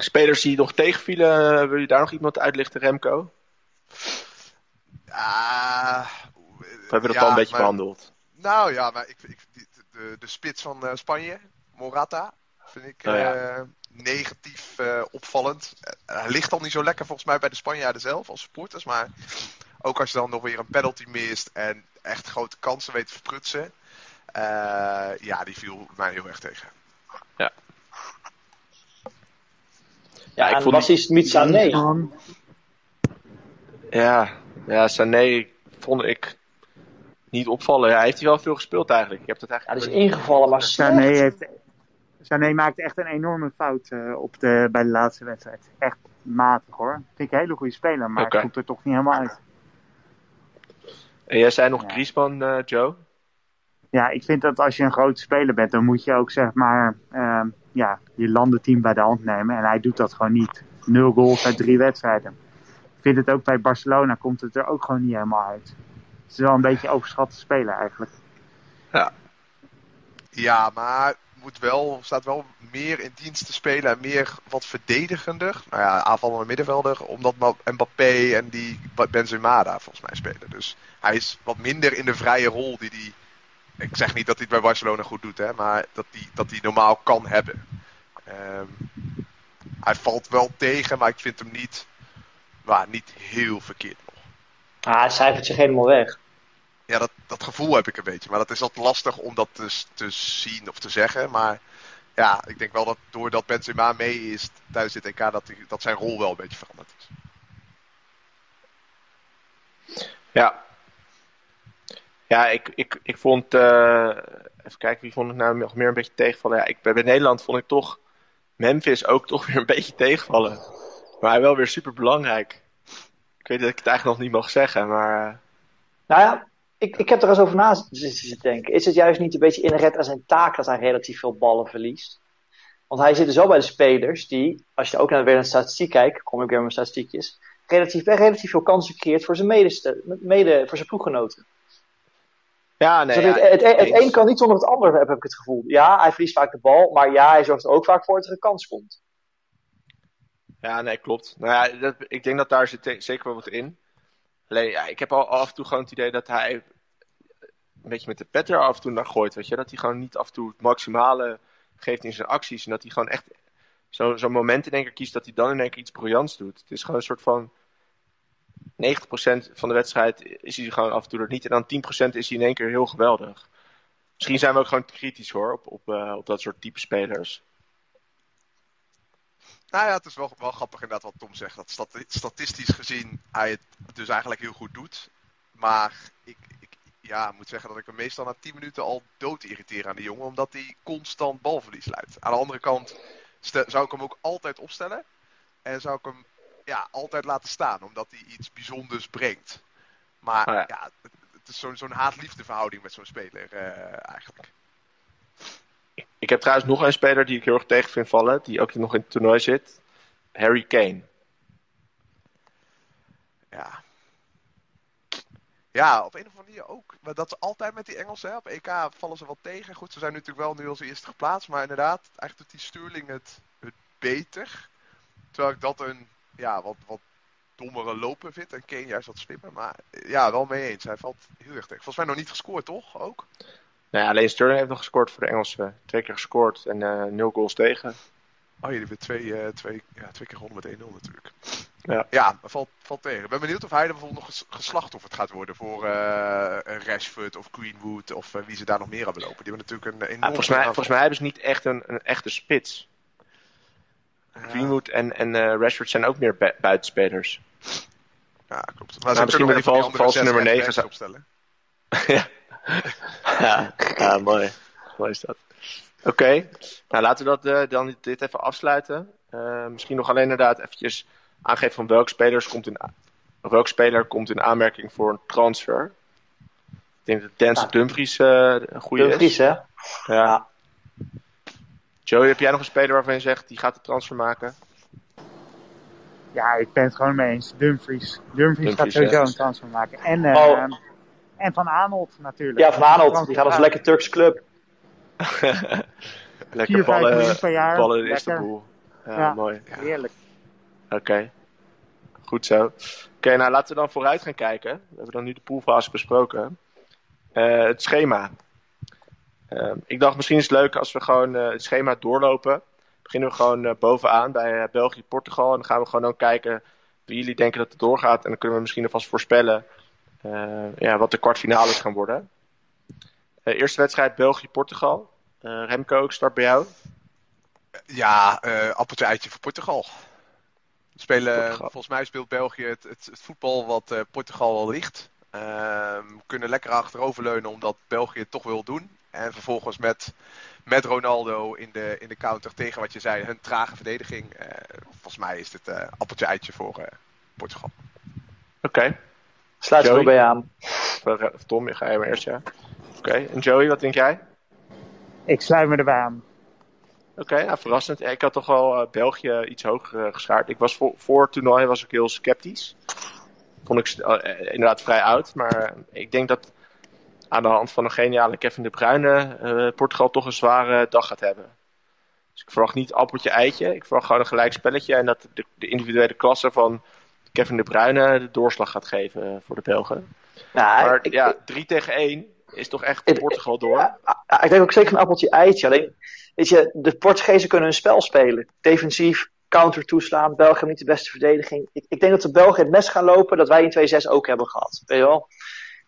Spelers die nog tegenvielen, eh, wil je daar nog iemand uitlichten, Remco? Ah, Of hebben we dat ja, al een beetje maar- behandeld? Nou ja, maar ik, ik, de, de spits van eh, Spanje, Morata, vind ik Oh ja. eh, negatief opvallend. Hij ligt al niet zo lekker volgens mij bij de Spanjaarden zelf als supporters. Maar ook als je dan nog weer een penalty mist en echt grote kansen weet te verprutsen. ja, die viel mij heel erg tegen. Ja, ik vond was hij niet Sané? Ja, ja Sané vond ik niet opvallen. Ja, hij heeft hij wel veel gespeeld eigenlijk. Ik heb dat Ja, eigenlijk dat is ingevallen, maar Sané, heeft, Sané maakte echt een enorme fout eh, op de, bij de laatste wedstrijd. Echt matig hoor. Vind ik een hele goede speler, maar het komt er toch niet helemaal uit. En jij zei nog Ja. Griezmann, eh, Joe? Ja, ik vind dat als je een grote speler bent, dan moet je ook zeg maar ehm, ja, je landenteam bij de hand nemen. En hij doet dat gewoon niet. Nul goals uit drie wedstrijden. Ik vind het ook bij Barcelona komt het er ook gewoon niet helemaal uit. Het is wel een beetje overschatte speler eigenlijk. Ja, maar moet wel, staat wel meer in dienst te spelen en meer wat verdedigender. Nou ja, aanvallende middenvelder, omdat Mbappé en die Benzema daar volgens mij spelen. Dus hij is wat minder in de vrije rol die hij... Ik zeg niet dat hij het bij Barcelona goed doet, hè, maar dat hij dat hij normaal kan hebben. Ehm, hij valt wel tegen, maar ik vind hem niet, nou, niet heel verkeerd nog. Ah, hij cijfert zich helemaal weg. Ja, dat, dat gevoel heb ik een beetje. Maar dat is wat lastig om dat te, te zien of te zeggen. Maar ja, ik denk wel dat doordat Benzema mee is tijdens dit EK, dat, die, dat zijn rol wel een beetje veranderd is. Ja. Ja, ik, ik, ik vond. eh, even kijken, wie vond ik nou nog meer een beetje tegenvallen? Ja, ik, bij Nederland vond ik toch. Memphis ook toch weer een beetje tegenvallen. Maar wel weer super belangrijk. Ik weet dat ik het eigenlijk nog niet mag zeggen, maar. eh, Nou ja, ik, ik heb er eens over na zitten denken. Is het juist niet een beetje inherent aan zijn taak dat hij relatief veel ballen verliest? Want hij zit dus wel bij de spelers die, als je ook naar, de statistiek kijkt, kom ik weer met mijn statistiekjes, relatief, relatief veel kansen creëert voor zijn, medeste, mede, voor zijn ploeggenoten. Ja, nee. Dus ja, het, het, een kan niet zonder het ander, heb ik het gevoel. Ja, hij verliest vaak de bal, maar ja, hij zorgt er ook vaak voor dat er een kans komt. Ja, nee, klopt. Nou ja, dat, ik denk dat daar zit zeker wel wat in. Alleen, ja, ik heb al af en toe gewoon het idee dat hij een beetje met de pet er af en toe naar gooit. Weet je? Dat hij gewoon niet af en toe het maximale geeft in zijn acties. En dat hij gewoon echt zo'n zo moment in één keer kiest dat hij dan in één keer iets briljants doet. Het is gewoon een soort van 90% van de wedstrijd is hij gewoon af en toe er niet. En dan 10% is hij in één keer heel geweldig. Misschien zijn we ook gewoon kritisch hoor, op, op, uh, op dat soort type spelers. Nou ja, het is wel, wel grappig inderdaad wat Tom zegt. Dat statistisch gezien hij het dus eigenlijk heel goed doet. Maar ik, ik ja, moet zeggen dat ik hem meestal na 10 minuten al dood irriteer aan die jongen. Omdat hij constant balverlies leidt. Aan de andere kant zou ik hem ook altijd opstellen. En zou ik hem ja, altijd laten staan. Omdat hij iets bijzonders brengt. Maar oh ja. het, is zo'n zo'n haat-liefde verhouding met zo'n speler uh, eigenlijk. Ik heb trouwens nog een speler die ik heel erg tegen vind vallen. Die ook nog in het toernooi zit. Harry Kane. Ja. Ja, op een of andere manier ook. Maar dat is altijd met die Engelsen. Op EK vallen ze wel tegen. Goed, ze zijn natuurlijk wel nu als eerste geplaatst. Maar inderdaad, eigenlijk doet die Sterling het, het beter. Terwijl ik dat een ja, wat, wat dommere lopen vind. En Kane juist wat slimmer. Maar ja, wel mee eens. Hij valt heel erg tegen. Volgens mij nog niet gescoord, toch? Ook? Nee, alleen Sterling heeft nog gescoord voor de Engelsen. Twee keer gescoord en uh, nul goals tegen. Oh, jullie hebben twee, uh, twee, ja, twee keer gewonnen met 1-0 natuurlijk. Ja, ja valt, valt tegen. Ik ben benieuwd of hij er bijvoorbeeld nog geslachtofferd gaat worden voor uh, Rashford of Greenwood of wie ze daar nog meer hebben lopen. Die hebben natuurlijk een enorm... volgens, mij, volgens mij hebben ze niet echt een, een echte spits. Greenwood en, en uh, Rashford zijn ook meer buitenspelers. Ja, klopt. Maar nou, misschien met die vals, valse nummer 9 zou opstellen. ja. ja. ja, mooi. Mooi is dat. Oké, okay. nou laten we dat, uh, dan dit even afsluiten. Uh, misschien nog alleen inderdaad eventjes aangeven van welke, spelers komt in, welke speler komt in aanmerking voor een transfer. Ik denk dat Denzel ja. Dumfries uh, een goede Dumfries, is. Dumfries, hè? Ja. Joey, heb jij nog een speler waarvan je zegt, die gaat de transfer maken? Ja, ik ben het gewoon mee eens. Dumfries. Dumfries, gaat sowieso een transfer maken. En, uh, oh. en Van Arnold natuurlijk. Ja, Van Arnold. Die gaat als lekker Turks club. lekker Vier, ballen, per jaar. ballen in Istanbul. Ja, ja, mooi. Heerlijk. Oké. Okay. Goed zo. Oké, okay, nou laten we dan vooruit gaan kijken. We hebben dan nu de poolfase besproken. Uh, het schema. Uh, ik dacht misschien is het leuk als we gewoon uh, het schema doorlopen. Beginnen we gewoon uh, bovenaan bij België, Portugal. En dan gaan we gewoon ook kijken wie jullie denken dat het doorgaat. En dan kunnen we misschien alvast voorspellen ja, wat de kwartfinales gaan worden. eerste wedstrijd België-Portugal. Remco, ik start bij jou. Ja, appeltje eitje voor Portugal. Spelen, Portugal. Volgens mij speelt België het, het, het voetbal wat Portugal al ligt. Uh, kunnen lekker achteroverleunen omdat België het toch wil doen. En vervolgens met, met Ronaldo in de, in de counter tegen wat je zei, hun trage verdediging. Uh, volgens mij is dit uh, appeltje eitje voor uh, Portugal. Oké. Okay. Sluit er bij aan. Tom, ga je maar eerst, ja. Oké, okay. en Joey, wat denk jij? Ik sluit me erbij aan. Oké, okay, nou, verrassend. Ik had toch wel België iets hoger geschaard. Ik was voor, voor het toernooi was ik heel sceptisch. Vond ik inderdaad vrij oud. Maar ik denk dat aan de hand van een geniale Kevin de Bruyne uh, Portugal toch een zware dag gaat hebben. Dus ik verwacht niet appeltje eitje. Ik verwacht gewoon een gelijk spelletje. En dat de, de individuele klasse van Kevin de Bruyne de doorslag gaat geven eh, voor de Belgen. Nou, maar ik, ja, 3 tegen 1 is toch echt ik, Portugal door. Ja, ik denk ook zeker een appeltje eitje. Alleen, weet je, de Portugezen kunnen een spel spelen. Defensief, counter toeslaan. België niet de beste verdediging. Ik, ik denk dat de Belgen het mes gaan lopen dat wij in 2-6 ook hebben gehad. Weet je wel?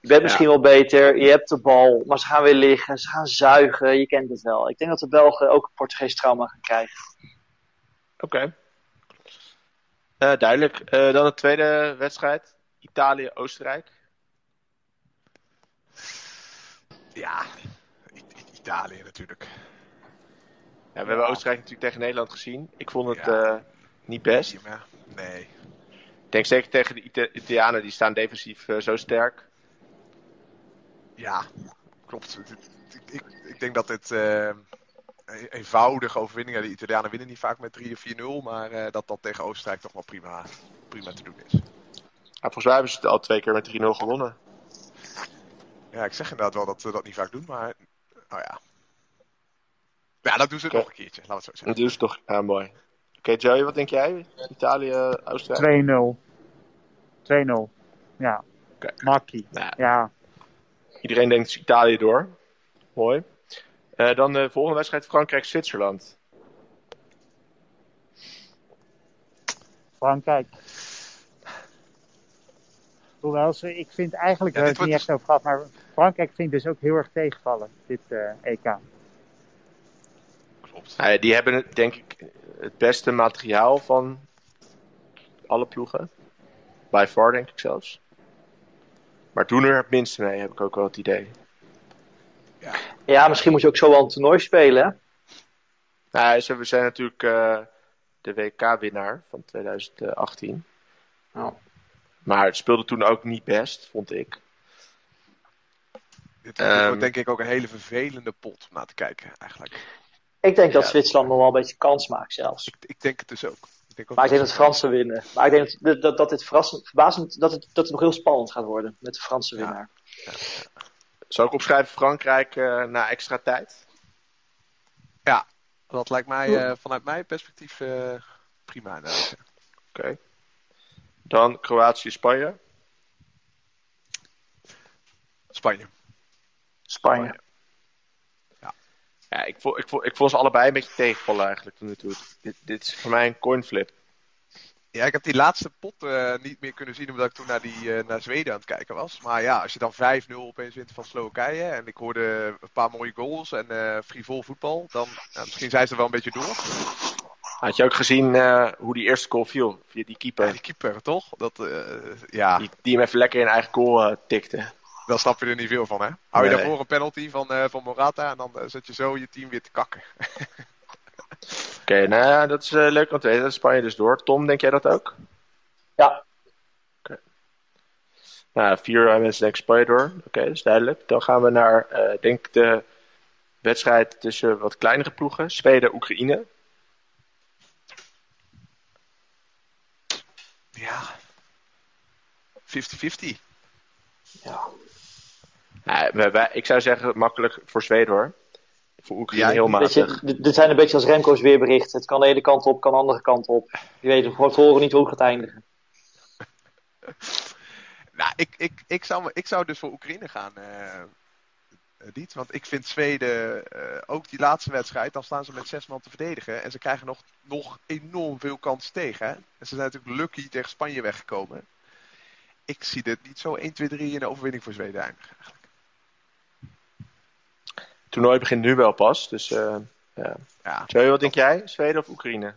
Je bent misschien wel beter, je hebt de bal, maar ze gaan weer liggen, ze gaan zuigen, je kent het wel. Ik denk dat de Belgen ook een Portugees trauma gaan krijgen. Oké. Okay. Uh, duidelijk. Uh, dan de tweede wedstrijd. Italië-Oostenrijk. Ja, Italië natuurlijk. Ja, we hebben Oostenrijk natuurlijk tegen Nederland gezien. Ik vond het ja. uh, niet best. Nee. Ik denk zeker tegen de Ita Italianen, die staan defensief zo sterk. Ja, klopt. Ik, ik, ik denk dat dit uh, eenvoudige overwinningen, de Italianen winnen niet vaak met 3 of 4-0, maar uh, dat dat tegen Oostenrijk toch wel prima, prima te doen is. Ja, volgens mij hebben ze het al twee keer met 3-0 gewonnen. Ja, ik zeg inderdaad wel dat ze dat niet vaak doen, maar oh ja. Ja, dat doen ze okay. nog een keertje, laten we het zo zeggen. Dat doen ze toch, ja mooi. Oké, Joey, wat denk jij? Italië, Oostenrijk? 2-0. 2-0. Ja. Oké. Makkie. Nou, Ja. Iedereen denkt Italië door. Mooi. Eh, dan de volgende wedstrijd Frankrijk-Zwitserland. Frankrijk. Hoewel ze, ik vind eigenlijk, Ja, we het niet wordt echt over gehad, maar Frankrijk vind ik dus ook heel erg tegenvallen, dit eh, EK. Klopt. Nou ja, die hebben denk ik het beste materiaal van alle ploegen. By far, denk ik zelfs. Maar doen er het minste mee, heb ik ook wel het idee. Ja, misschien moet je ook zo wel een toernooi spelen. Hè? Nou, we zijn natuurlijk eh, de WK-winnaar van 2018. Nou, Maar het speelde toen ook niet best, vond ik. Dit Ehm. wordt denk ik ook een hele vervelende pot om naar te kijken, eigenlijk. ik denk dat Ja. Zwitserland nog wel een beetje kans maakt zelfs. Ik, ik denk het dus ook. Ik denk ook Maar ik denk dat ze- Fransen winnen. Maar ik denk dat, dat, dat dit verrassend, verbazend, dat het, dat het nog heel spannend gaat worden met de Franse Ja. winnaar. Zal ik opschrijven Frankrijk eh, na extra tijd? Dat lijkt mij eh, vanuit mijn perspectief eh, prima. ja. Oké. Dan Kroatië-Spanje. Spanje. Spanje. Ja, ik, vond, ik, vond, ik vond ze allebei een beetje tegenvallen eigenlijk tot nu toe. Dit, dit is voor mij een coinflip. Ja, ik heb die laatste pot eh, niet meer kunnen zien omdat ik toen naar, die, eh, naar Zweden aan het kijken was. Maar ja, als je dan 5-0 opeens wint van Slowakije en ik hoorde een paar mooie goals en eh frivol voetbal, dan ja, misschien zijn ze er wel een beetje door. Had je ook gezien hoe die eerste goal viel via die keeper? Ja, die keeper toch? Dat, ja, Die, die hem even lekker in eigen goal tikte. Daar snap je er niet veel van hè. Hou je Nee. daarvoor een penalty van, eh, van Morata en dan eh, zet je zo je team weer te kakken. Oké, nou ja, dat is eh, leuk om te weten. Dat Spanje dus door. Tom, denk jij dat ook? Ja, Nou, vier mensen denken Spanje door. Oké, dat is duidelijk. Dan gaan we naar, eh denk ik, de wedstrijd tussen wat kleinere ploegen. Zweden-Oekraïne. Ja. 50-50. ja. Wij- wij- ik zou zeggen makkelijk voor Zweden hoor. Voor Oekraïne Ja, heel je, matig. dit, zijn een beetje als Remco's weerberichten. Het kan de ene kant op, kan de andere kant op. Je weet van tevoren niet hoe het gaat eindigen. Nou, ik, ik, ik, zou, ik zou dus voor Oekraïne gaan, eh eh, Diet. Want ik vind Zweden, eh, ook die laatste wedstrijd, dan staan ze met zes man te verdedigen. En ze krijgen nog, nog enorm veel kans tegen. Hè? En ze zijn natuurlijk lucky tegen Spanje weggekomen. Ik zie dit niet zo 1, 2, 3 in de overwinning voor Zweden eindigen. Eigenlijk. Toernooi begint nu wel pas. Dus eh ja. Ja, Joey, wat denk jij? Zweden of Oekraïne?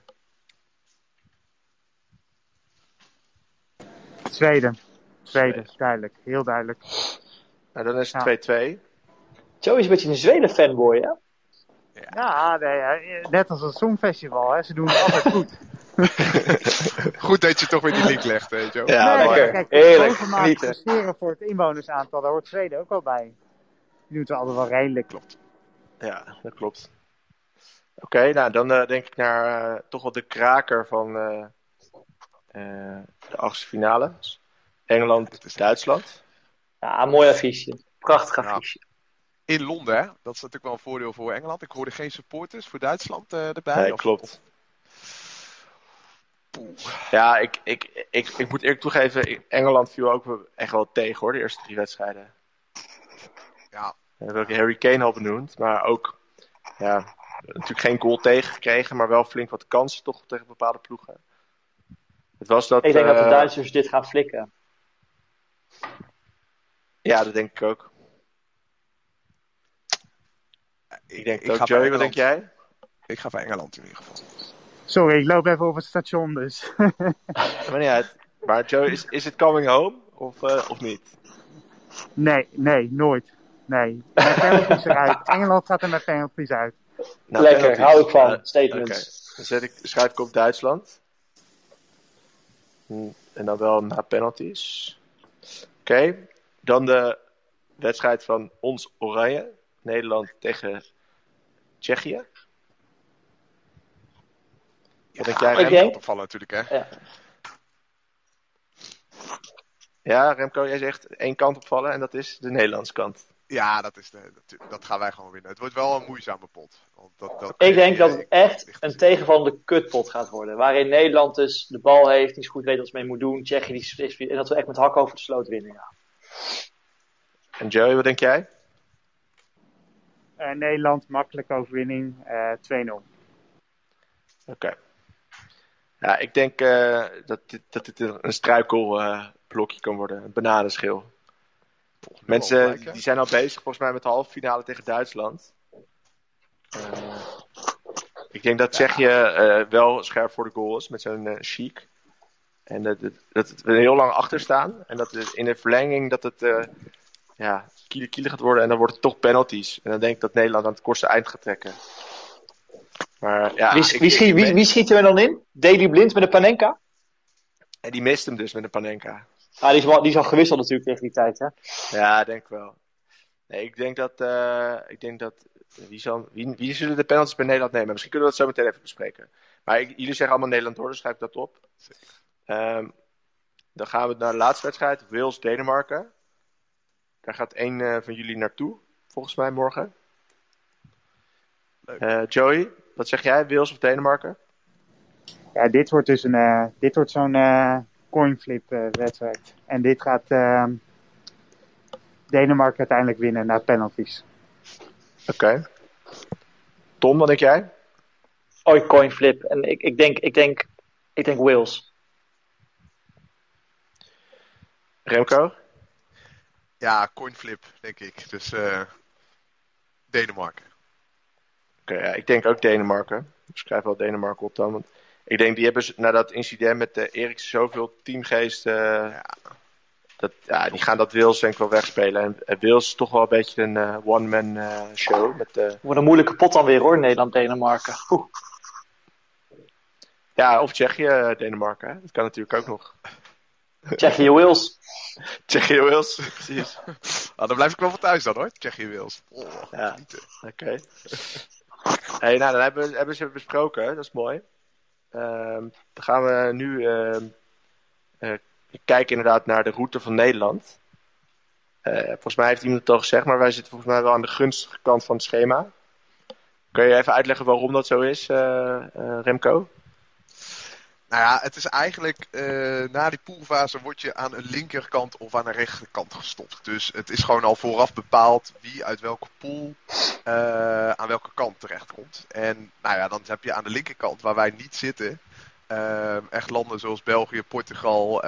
Zweden. Zweden, Zweden. duidelijk. Heel duidelijk. Nou, dan is Ja. het 2-2. Joey is een beetje een Zweden-fanboy, hè? Ja, nee, ja, net als een songfestival. Hè. Ze doen het altijd goed. goed dat je toch weer die link legt, weet je wel. Ja, nee, mooi. lekker. kijk, Heerlijk, genieten. voor het inwonersaantal, daar hoort Zweden ook wel bij. Die doet het altijd wel redelijk. Klopt. Ja, dat klopt. Oké, nou dan eh, denk ik naar eh, toch wel de kraker van eh, eh, de achtste finale. Engeland-Duitsland. Ja, mooi affiche. Prachtig Ja. affiche. In Londen, hè? dat is natuurlijk wel een voordeel voor Engeland. Ik hoorde geen supporters voor Duitsland eh, erbij. Nee, Of- klopt. Poeh. Ja, ik, ik, ik, ik moet eerlijk toegeven, Engeland viel ook echt wel tegen hoor, de eerste drie wedstrijden. Ja, We hebben ook Harry Kane al benoemd, maar ook ja, natuurlijk geen goal tegengekregen, maar wel flink wat kansen toch tegen bepaalde ploegen. Het was dat, Ik denk dat de eh, Duitsers dit gaan flikken. Ja, dat denk ik ook. Ik denk het ook. ga voor Joey, wat denk jij? Ik ga voor Engeland in ieder geval. Sorry, ik loop even op het station dus. Maar niet uit. Maar Joey, is, is het coming home of, eh, of niet? nee, nee, nooit. Nee, met penalties eruit. Engeland gaat er met penalties uit. Nou, Lekker, penalties. hou ik van. Statements. Oké, dan zet ik, schrijf ik op Duitsland. Hm, En dan wel na penalties. Oké, dan de wedstrijd van ons Oranje. Nederland tegen Tsjechië. Wat denk jij, Ja, Remco opvallen natuurlijk, hè? Ja. Ja, Remco, jij zegt één kant opvallen en dat is de Nederlandse kant. Ja, dat, is de, dat, dat gaan wij gewoon winnen. Het wordt wel een moeizame pot. Want dat, dat, Ik denk dat het echt een er- tegenvallende kutpot gaat worden. Waarin Nederland dus de bal heeft, niet zo goed weet wat ze mee moet doen. Tsjechië die is en dat we echt met hak over de sloot winnen. Ja. En Joey, wat denk jij? Eh, Nederland, makkelijke overwinning, eh 2-0. Oké. Ja, ik denk eh, dat, dit, dat dit een, een struikelblokje kan worden. Een bananenschil. Mensen die zijn al bezig volgens mij met de halve finale tegen Duitsland. Eh, ik denk dat Tsjechië eh, wel scherp voor de goal is met zo'n eh, chic. En dat, dat we heel lang achter staan. En dat het in de verlenging dat het ja, kiele kiele gaat worden. En dan wordt het toch penalties. En dan denk ik dat Nederland aan het kortste eind gaat trekken. Maar ja, Wie, ik- wie, schiet, wie, wie schieten we dan in? Daily Blind met de Panenka? En die mist hem dus met een Panenka. Ah, die, is wel, die is al gewisseld natuurlijk tegen die tijd. Hè? Ja, denk wel. Nee, ik denk dat. eh, ik denk dat wie, zal, wie, wie zullen de penalties bij Nederland nemen? Misschien kunnen we dat zo meteen even bespreken. Maar ik- jullie zeggen allemaal Nederland door, dus schrijf ik dat op. Ehm, dan gaan we naar de laatste wedstrijd: Wales-Denemarken. Daar gaat één eh, van jullie naartoe, volgens mij morgen. Leuk. Eh, Joey, wat zeg jij? Wales of Denemarken? Ja, dit wordt dus een, eh, dit wordt zo'n eh coinflip eh, wedstrijd. En dit gaat ehm, Denemarken uiteindelijk winnen na penalties. Oké. Tom, wat denk jij? Oh, coin flip. En ik, ik, denk, ik, denk, ik denk Wales. Remco? Ja, coinflip, denk ik. Dus eh, Denemarken. Oké, ja, ik denk ook Denemarken. Ik schrijf wel Denemarken op dan. Want ik denk, die hebben na dat incident met uh, Eriksen zoveel teamgeest. eh, Ja. dat, ja, die gaan dat Wils denk ik wel wegspelen. En uh, Wils is toch wel een beetje een eh, one-man eh, show. Met, eh, Wordt een moeilijke pot dan weer hoor, Nederland-Denemarken. Ja, of Tsjechië, eh, Denemarken. Hè? Dat kan natuurlijk ook nog. Tsjechië, Wales. Tsjechië, Wils, precies. Nou, dan blijf ik wel van thuis dan hoor. Tsjechië Wils. Oh, Ja. Oké. Hey, nou, dan hebben, we- hebben ze besproken. Dat is mooi. Ehm, dan gaan we nu ehm, eh, kijken inderdaad naar de route van Nederland. Eh, volgens mij heeft iemand het al gezegd, maar wij zitten volgens mij wel aan de gunstige kant van het schema. Kun je even uitleggen waarom dat zo is, eh, Remco? Nou ja, het is eigenlijk eh, na die poolfase word je aan een linkerkant of aan een rechterkant gestopt. Dus het is gewoon al vooraf bepaald wie uit welke pool eh, aan welke kant terechtkomt. En nou ja, dan heb je aan de linkerkant waar wij niet zitten. eh, echt landen zoals België, Portugal,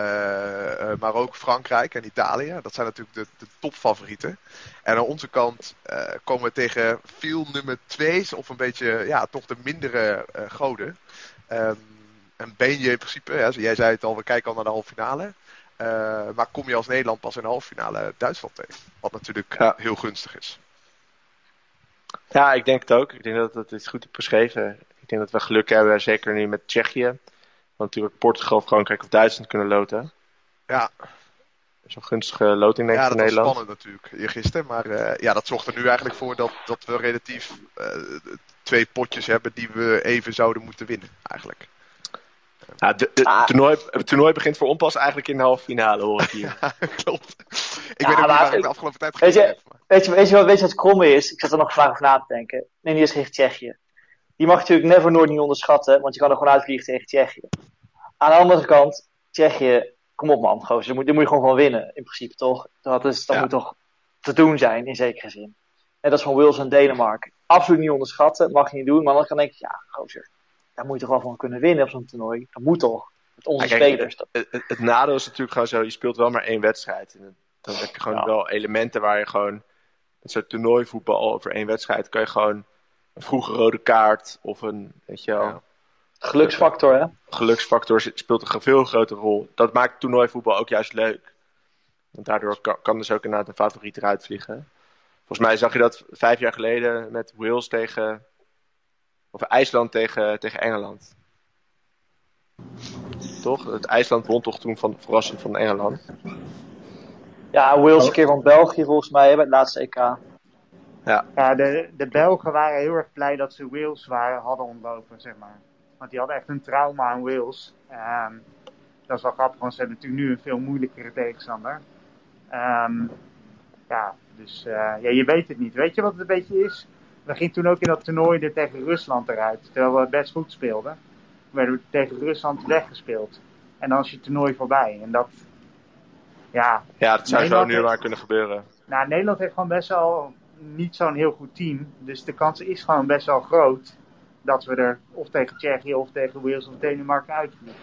maar ook Frankrijk en Italië. Dat zijn natuurlijk de, de topfavorieten. En aan onze kant komen we tegen veel nummer twee's of een beetje, ja, toch de mindere goden. Ehm, en ben je in principe, ja, jij zei het al, we kijken al naar de halve finale. Eh, maar kom je als Nederland pas in de halve finale Duitsland tegen? Wat natuurlijk Ja. heel gunstig is. Ja, ik denk het ook. Ik denk dat het is goed beschreven. Ik denk dat we geluk hebben, zeker nu met Tsjechië. Want natuurlijk Portugal, Frankrijk of Duitsland kunnen loten. Ja, Zo'n gunstige loting denk ik ja voor dat was Nederland. spannend natuurlijk eergisteren. Maar eh, ja, dat zorgt er nu eigenlijk voor dat, dat we relatief eh, twee potjes hebben die we even zouden moeten winnen eigenlijk. Ja, de, de- Ah. toernooi, het toernooi begint voor onpas eigenlijk in de halve finale, hoor ik hier. Klopt. Ik Ja, weet ook niet waar ik de afgelopen tijd weet je- gekeken heb. maar- Weet je, weet, je wat, weet je wat het kromme is? Ik zat er nog vandaag over na te denken. Nee, die is tegen Tsjechië. Die mag je natuurlijk never nooit niet onderschatten, want je kan er gewoon uitvliegen tegen Tsjechië. Aan de andere kant, Tsjechië, kom op man, gozer, daar moet, daar moet je gewoon van winnen, in principe toch? Dat, is, dat Ja. moet toch te doen zijn, in zekere zin. En dat is van Wales en Denemarken. Absoluut niet onderschatten, mag je niet doen, maar dan kan denk ik, ja, gozer, daar moet je toch wel van kunnen winnen op zo'n toernooi. Dat moet toch, met onze Ja, kijk, spelers. Dat- Het, het, het nadeel is natuurlijk gewoon zo, je speelt wel maar één wedstrijd. En dan heb je gewoon Ja. wel elementen waar je gewoon, met zo'n toernooivoetbal over één wedstrijd, kan je gewoon een vroege rode kaart of een, weet je wel, Ja. Geluksfactor, hè? geluksfactor speelt een veel grotere rol. Dat maakt toernooivoetbal ook juist leuk. Want daardoor kan, kan dus ook inderdaad een favoriet eruit vliegen. Volgens mij zag je dat vijf jaar geleden met Wales tegen. Of IJsland tegen, tegen Engeland. Toch? Het IJsland won toch toen van verrassing van Engeland. Ja, Wales een keer van België volgens mij, bij het laatste EK. Ja, de, de Belgen waren heel erg blij dat ze Wales waren, hadden ontlopen, zeg maar. Want die hadden echt een trauma aan Wales. Ehm, dat is wel grappig, want ze hebben natuurlijk nu een veel moeilijkere tegenstander. Ehm, ja, Dus uh, ja, je weet het niet. Weet je wat het een beetje is? We gingen toen ook in dat toernooi er tegen Rusland eruit. Terwijl we best goed speelden. We werden tegen Rusland weggespeeld. En dan is je toernooi voorbij. En dat, ja. Ja, dat zou Nederland zo nu maar kunnen gebeuren. Nou, Nederland heeft gewoon best wel niet zo'n heel goed team. Dus de kans is gewoon best wel groot dat we er of tegen Tsjechië of tegen Wales of Denemarken uitvliegen.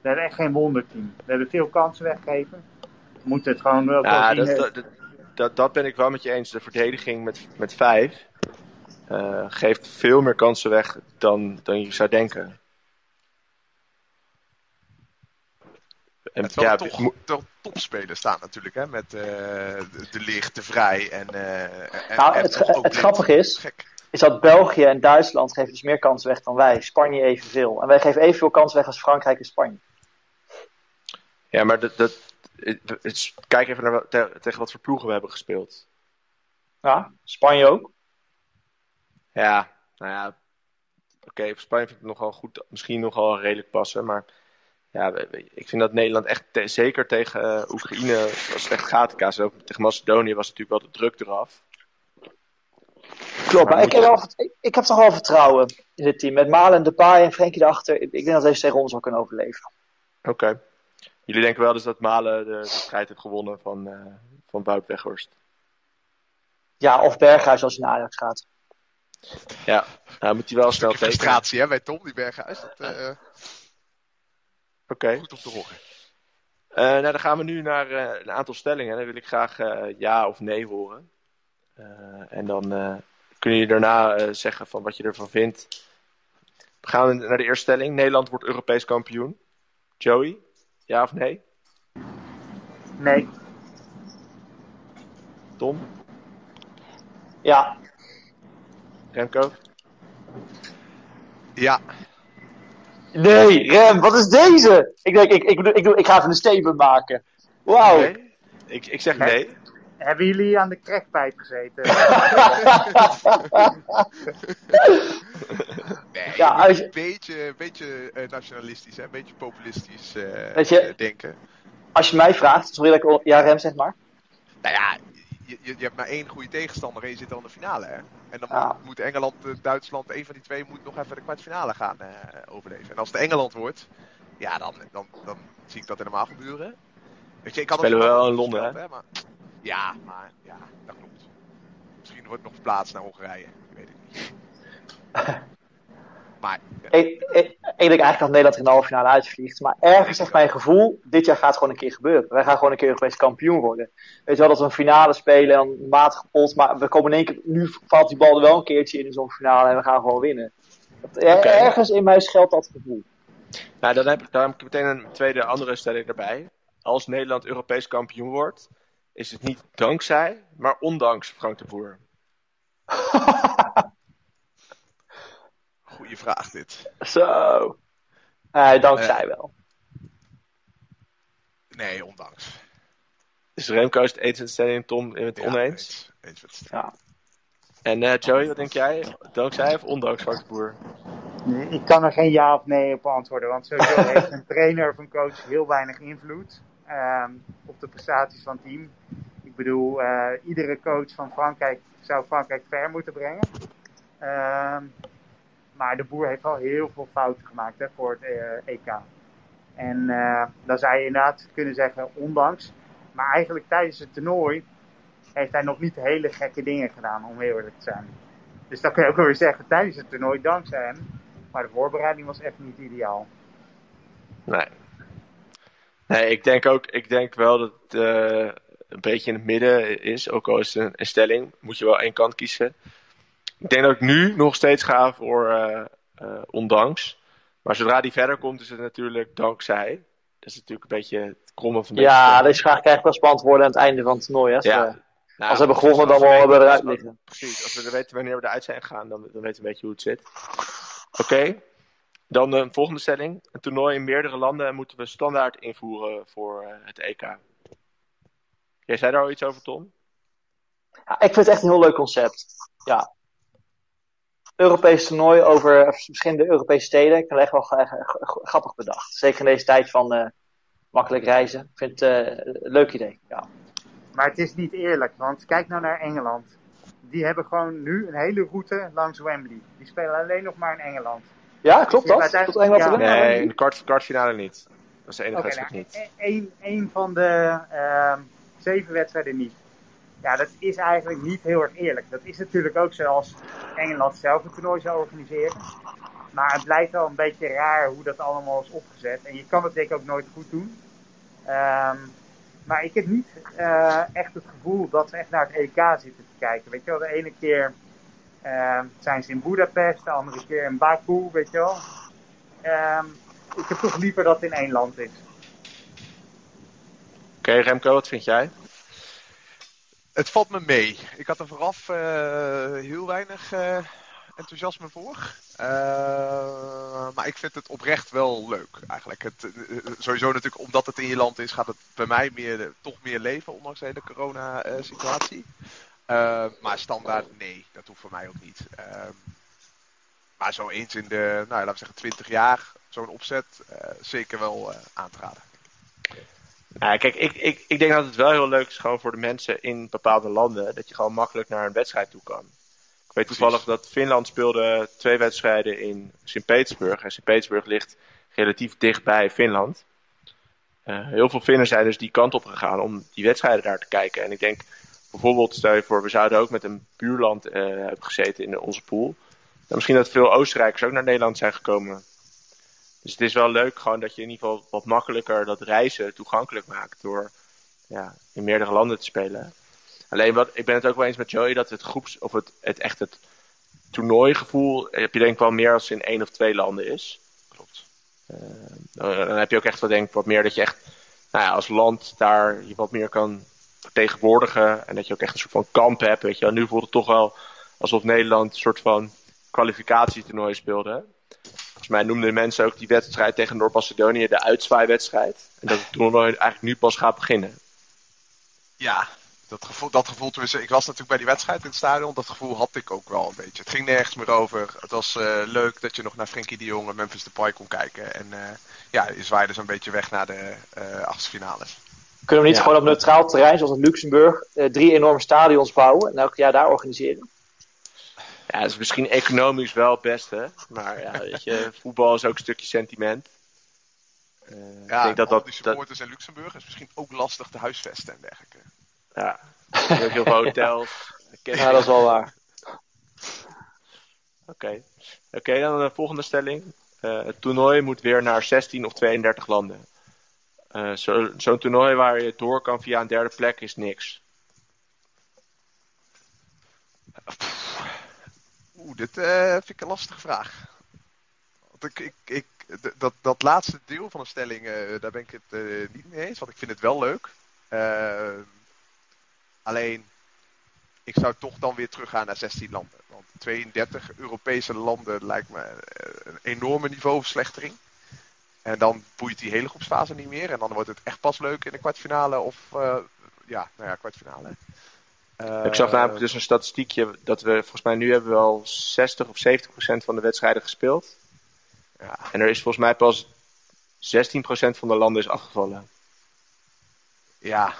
We hebben echt geen wonderteam. We hebben veel kansen weggegeven. We moeten het gewoon wel ja, dat, dat, dat, dat, ben ik wel met je eens. De verdediging met, met vijf uh, geeft veel meer kansen weg dan, dan je zou denken. En, het ja, toch, toch topspelers staan natuurlijk, hè? Met uh, de, Licht, de Vrij en... Uh, nou, het, het grappige is, is dat België en Duitsland geven dus meer kansen weg dan wij. Spanje evenveel. En wij geven evenveel kansen weg als Frankrijk en Spanje. Ja, maar dat, dat, het, kijk even naar tegen wat voor ploegen we hebben gespeeld. Ja, Spanje ook. Ja, nou ja. Oké, okay, voor Spanje vind ik het nogal goed, misschien nogal redelijk passen. Maar ja, ik vind dat Nederland echt, zeker tegen uh, Oekraïne, was het echt gatenkaas. Ook tegen Macedonië was natuurlijk wel de druk eraf. Klopt, maar ik heb, wel, ik, heb toch wel vertrouwen in het team. Met Malen, Depay en Frenkie erachter. Ik denk dat deze tegen ons wel kunnen overleven. Oké. Jullie denken wel dus dat Malen de, de strijd heeft gewonnen van, uh, van Wout Weghorst? Ja, of Berghuis als hij naar Ajax gaat. Ja, nou moet hij wel snel tekenen. frustratie hè, bij Tom, die Berghuis. Dat, uh, Oké. Okay. Goed om te horen. Uh, nou, dan gaan we nu naar uh, een aantal stellingen. Dan wil ik graag ja of nee horen. en dan kun je daarna zeggen van wat je ervan vindt. We gaan naar de eerste stelling. Nederland wordt Europees kampioen. Joey, ja of nee? Nee. Tom? Ja. Remco? Ja. Nee, Rem, wat is deze? Ik denk, ik, ik, ik, ik, ik ga even een statement maken. Wauw. Nee. Ik, ik zeg nee. Hebben jullie aan de crackpijp gezeten? nee, ja, een beetje, beetje uh, nationalistisch, een beetje populistisch uh, je, denken. Als je mij vraagt, sorry dat ik... Ja, Rem, zeg maar. Nou ja, je, je, hebt maar één goede tegenstander en je zit al in de finale. Hè? En dan moet, moet, Engeland, eh, Duitsland, een van die twee moet nog even de kwartfinale gaan uh, overleven. En als het Engeland wordt, ja, dan, dan, dan zie ik dat helemaal gebeuren. Weet je, ik kan Spelen we wel in Londen, hè? hè? Maar, ja, maar ja, dat klopt. Misschien wordt nog verplaatst naar Hongarije. Ik weet het niet. maar... Ik, ik, ik, denk eigenlijk dat Nederland in de halve finale uitvliegt. Maar ergens zegt mijn gevoel, dit jaar gaat het gewoon een keer gebeuren. Wij gaan gewoon een keer Europees kampioen worden. Weet je wel, dat we een finale spelen en matig pot. Maar we komen in één keer, nu valt die bal er wel een keertje in zo'n finale en we gaan gewoon winnen. Ergens in mij schuilt dat gevoel. Nou, dan heb, dan heb ik meteen een tweede andere stelling erbij. Als Nederland Europees kampioen wordt, is het niet dankzij, maar ondanks Frank de Boer? Goeie vraag dit. Zo. Uh, dankzij uh, wel. Nee, ondanks. Is Remco is het eens met stelling Tom in het ja, oneens? Eens, eens ja. En uh, Joey, wat denk jij? Dankzij of ondanks de Boer? Nee, ik kan er geen ja of nee op antwoorden, want sowieso heeft een trainer of een coach heel weinig invloed um, op de prestaties van het team. Ik bedoel, uh, iedere coach van Frankrijk zou Frankrijk ver moeten brengen. Um, maar de boer heeft wel heel veel fouten gemaakt hè, voor het uh, EK. En uh, dan zou je inderdaad kunnen zeggen, ondanks. Maar eigenlijk tijdens het toernooi heeft hij nog niet hele gekke dingen gedaan, om heel eerlijk te zijn. Dus dan kun je ook wel weer zeggen, tijdens het toernooi dankzij hem. Maar de voorbereiding was echt niet ideaal. Nee. Nee, ik denk ook, ik denk wel dat het uh, een beetje in het midden is. Ook al is het een, stelling, moet je wel één kant kiezen. Ik denk dat ik nu nog steeds ga voor uh, uh, ondanks. Maar zodra die verder komt, is het natuurlijk dankzij. Dat is natuurlijk een beetje het krommen van deze Ja, deze vraag krijgt wel spannend worden aan het einde van het toernooi. Hè? Ja. Als, nou, als we hebben gewonnen, dan wel we eruit liggen. Precies, als we weten wanneer we eruit zijn gegaan, dan, dan weten we een beetje hoe het zit. Oké, okay. Dan de volgende stelling. Een toernooi in meerdere landen moeten we standaard invoeren voor uh, het EK. Jij zei daar al iets over, Tom? Ja, ik vind het echt een heel leuk concept. Ja. Europees toernooi over verschillende Europese steden. Ik vind het echt wel grappig bedacht. Zeker in deze tijd van uh, makkelijk reizen. Ik vind het uh, een leuk idee. Ja. Maar het is niet eerlijk, want kijk nou naar Engeland. Die hebben gewoon nu een hele route langs Wembley. Die spelen alleen nog maar in Engeland. Ja, klopt Ja, dat? Tot Engeland ja. Nee, in de kwart, kwartfinale niet. Dat is de enige wedstrijd nou, niet. één van de ehm, zeven wedstrijden niet. Ja, dat is eigenlijk niet heel erg eerlijk. Dat is natuurlijk ook zoals Engeland zelf een toernooi zou organiseren. Maar het blijkt wel een beetje raar hoe dat allemaal is opgezet. En je kan het denk ik ook nooit goed doen. Ehm, maar ik heb niet eh, echt het gevoel dat ze echt naar het EK zitten te kijken. Weet je wel, de ene keer ehm, zijn ze in Budapest, de andere keer in Baku, weet je wel. Ehm, ik heb toch liever dat het in één land is. Oké, Remco, wat vind jij? Het valt me mee. Ik had er vooraf eh, heel weinig eh, enthousiasme voor. Eh, maar ik vind het oprecht wel leuk eigenlijk. Het, sowieso natuurlijk omdat het in je land is, gaat het bij mij meer, toch meer leven, ondanks de hele corona-situatie. Maar standaard, nee, dat hoeft voor mij ook niet. Ehm, maar zo eens in de, nou, laten we zeggen, 20 jaar, zo'n opzet, zeker wel aan te raden. Nou, kijk, ik, ik, ik denk dat het wel heel leuk is gewoon voor de mensen in bepaalde landen. Dat je gewoon makkelijk naar een wedstrijd toe kan. Ik weet toevallig dat Finland speelde twee wedstrijden in Sint-Petersburg. En Sint-Petersburg ligt relatief dichtbij Finland. Eh, heel veel Finnen zijn dus die kant op gegaan om die wedstrijden daar te kijken. En ik denk bijvoorbeeld, stel je voor, we zouden ook met een buurland eh, hebben gezeten in onze pool. Dan misschien dat veel Oostenrijkers ook naar Nederland zijn gekomen. Dus het is wel leuk gewoon dat je in ieder geval wat makkelijker dat reizen toegankelijk maakt door ja, in meerdere landen te spelen. Alleen wat, ik ben het ook wel eens met Joey dat het groeps, of het, het echt het toernooigevoel heb je denk ik wel meer als in één of twee landen is. Klopt. Eh, dan heb je ook echt wat denk ik wat meer dat je echt nou ja, als land daar je wat meer kan vertegenwoordigen en dat je ook echt een soort van kamp hebt. Weet je wel. Nu voelt het toch wel alsof Nederland een soort van kwalificatietoernooi speelde. Volgens mij noemden de mensen ook die wedstrijd tegen Noord-Macedonië de uitzwaaiwedstrijd. En dat het toernooi eigenlijk nu pas gaat beginnen. Ja, dat gevoel, dat gevoel tenminste, ik was natuurlijk bij die wedstrijd in het stadion, dat gevoel had ik ook wel een beetje. Het ging nergens meer over. Het was eh, leuk dat je nog naar Frenkie de Jong en Memphis Depay kon kijken. En eh, ja, je zwaaide zo'n beetje weg naar de eh achtste finales. Kunnen we niet Ja. gewoon op neutraal terrein, zoals in Luxemburg, eh, drie enorme stadions bouwen en elk jaar daar organiseren? Ja, dat is misschien economisch wel het beste. Maar ja, weet je, voetbal is ook een stukje sentiment. Eh, Ja, ik denk dat dat, die dat supporters in Luxemburg is misschien ook lastig te huisvesten en dergelijke. ja, heel veel hotels. Ja, dat is wel waar. Oké, Oké, dan de volgende stelling. Eh, het toernooi moet weer naar 16 of 32 landen. Zo- Zo'n toernooi waar je door kan via een derde plek is niks. Oeh, dit eh, vind ik een lastige vraag. Want ik, ik, ik, dat, dat laatste deel van de stelling, eh, daar ben ik het eh, niet mee eens. Want ik vind het wel leuk. Alleen, ik zou toch dan weer teruggaan naar 16 landen. Want 32 Europese landen lijkt me een enorme niveauverslechtering. En dan boeit die hele groepsfase niet meer. En dan wordt het echt pas leuk in de kwartfinale of... ja, nou ja, kwartfinale. Ik zag Eh, namelijk dus een statistiekje dat we volgens mij nu hebben we wel 60 of 70 procent van de wedstrijden gespeeld. Ja, En er is volgens mij pas 16 procent van de landen is afgevallen. Ja.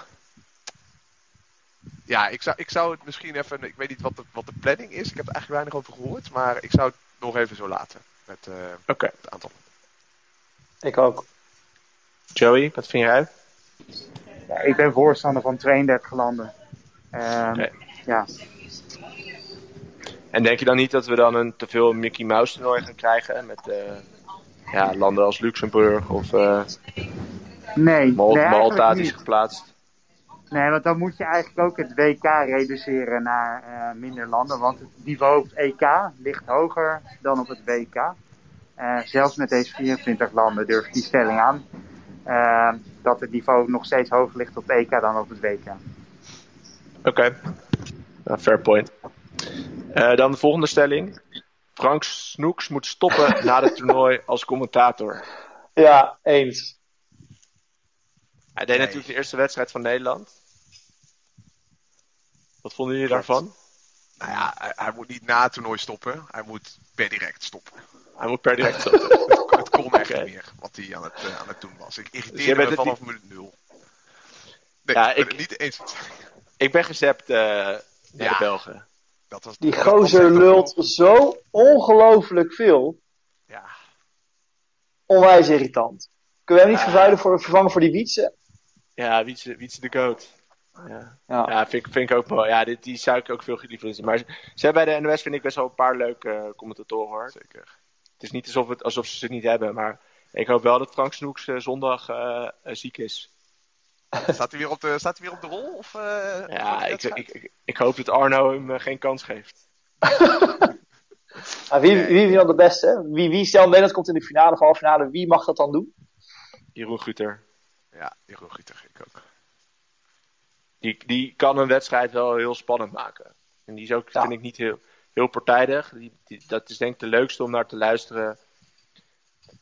Ja, ik zou, ik zou het misschien even. Ik weet niet wat de, wat de planning is. Ik heb er eigenlijk weinig over gehoord. Maar ik zou het nog even zo laten. Met eh, Oké, het aantal. Ik ook. Joey, wat vind jij? Ja, ik ben voorstander van 32 landen. Ehm. Ja, En denk je dan niet dat we dan een te veel Mickey Mouse toernooi gaan krijgen? Met eh, ja, landen als Luxemburg of eh nee, Mal- nee Malta is geplaatst. Nee, want dan moet je eigenlijk ook het WK reduceren naar eh, minder landen. Want het niveau op het EK ligt hoger dan op het WK. Zelfs met deze 24 landen durf ik die stelling aan. dat het niveau nog steeds hoger ligt op het EK dan op het WK. Oké, Nou, fair point. Eh, dan de volgende stelling. Frank Snoeks moet stoppen na het toernooi als commentator. Ja, eens. Hij deed Nee. natuurlijk de eerste wedstrijd van Nederland. Wat vonden jullie Klopt. daarvan? Nou ja, hij, hij moet niet na het toernooi stoppen. Hij moet per direct stoppen. Hij moet per direct stoppen. Het, het kon echt niet meer wat hij aan het, eh, aan het doen was. Ik jij irriteerde me vanaf minuut nul. Nee, Ja, ik ben ik- het niet eens. Ik ben gezept uh, naar Ja. de Belgen. Dat was, Die dat gozer lult lul. zo ongelooflijk veel. Ja. Onwijs irritant. Kunnen we hem niet vervuilen voor, vervangen voor die Wietse? Ja, Wietse, Wietse de Goat. Ja, Ja. ja vind, ik- vind ik ook mooi. Ja, dit, die zou ik ook veel liever zien. Maar ze, ze hebben bij de NOS vind ik best wel een paar leuke eh, commentatoren hoor. Zeker. Het is niet alsof, het, alsof ze het niet hebben, maar ik hoop wel dat Frank Snoeks eh, zondag ziek is. Staat hij weer op de, staat hij weer op de rol? Of, eh, Ja, ik, ik, ik, ik hoop dat Arno hem eh, geen kans geeft. Ah, wie, Nee. wie is dan de beste? Wie, wie stel Nederland komt in de finale of halve finale, wie mag dat dan doen? Jeroen Guter. Ja, Jeroen Gieter, ik ook. Die, die kan een wedstrijd wel heel spannend maken. En die is ook, Ja. vind ik, niet heel, heel partijdig. Die, die- dat is denk ik de leukste om naar te luisteren.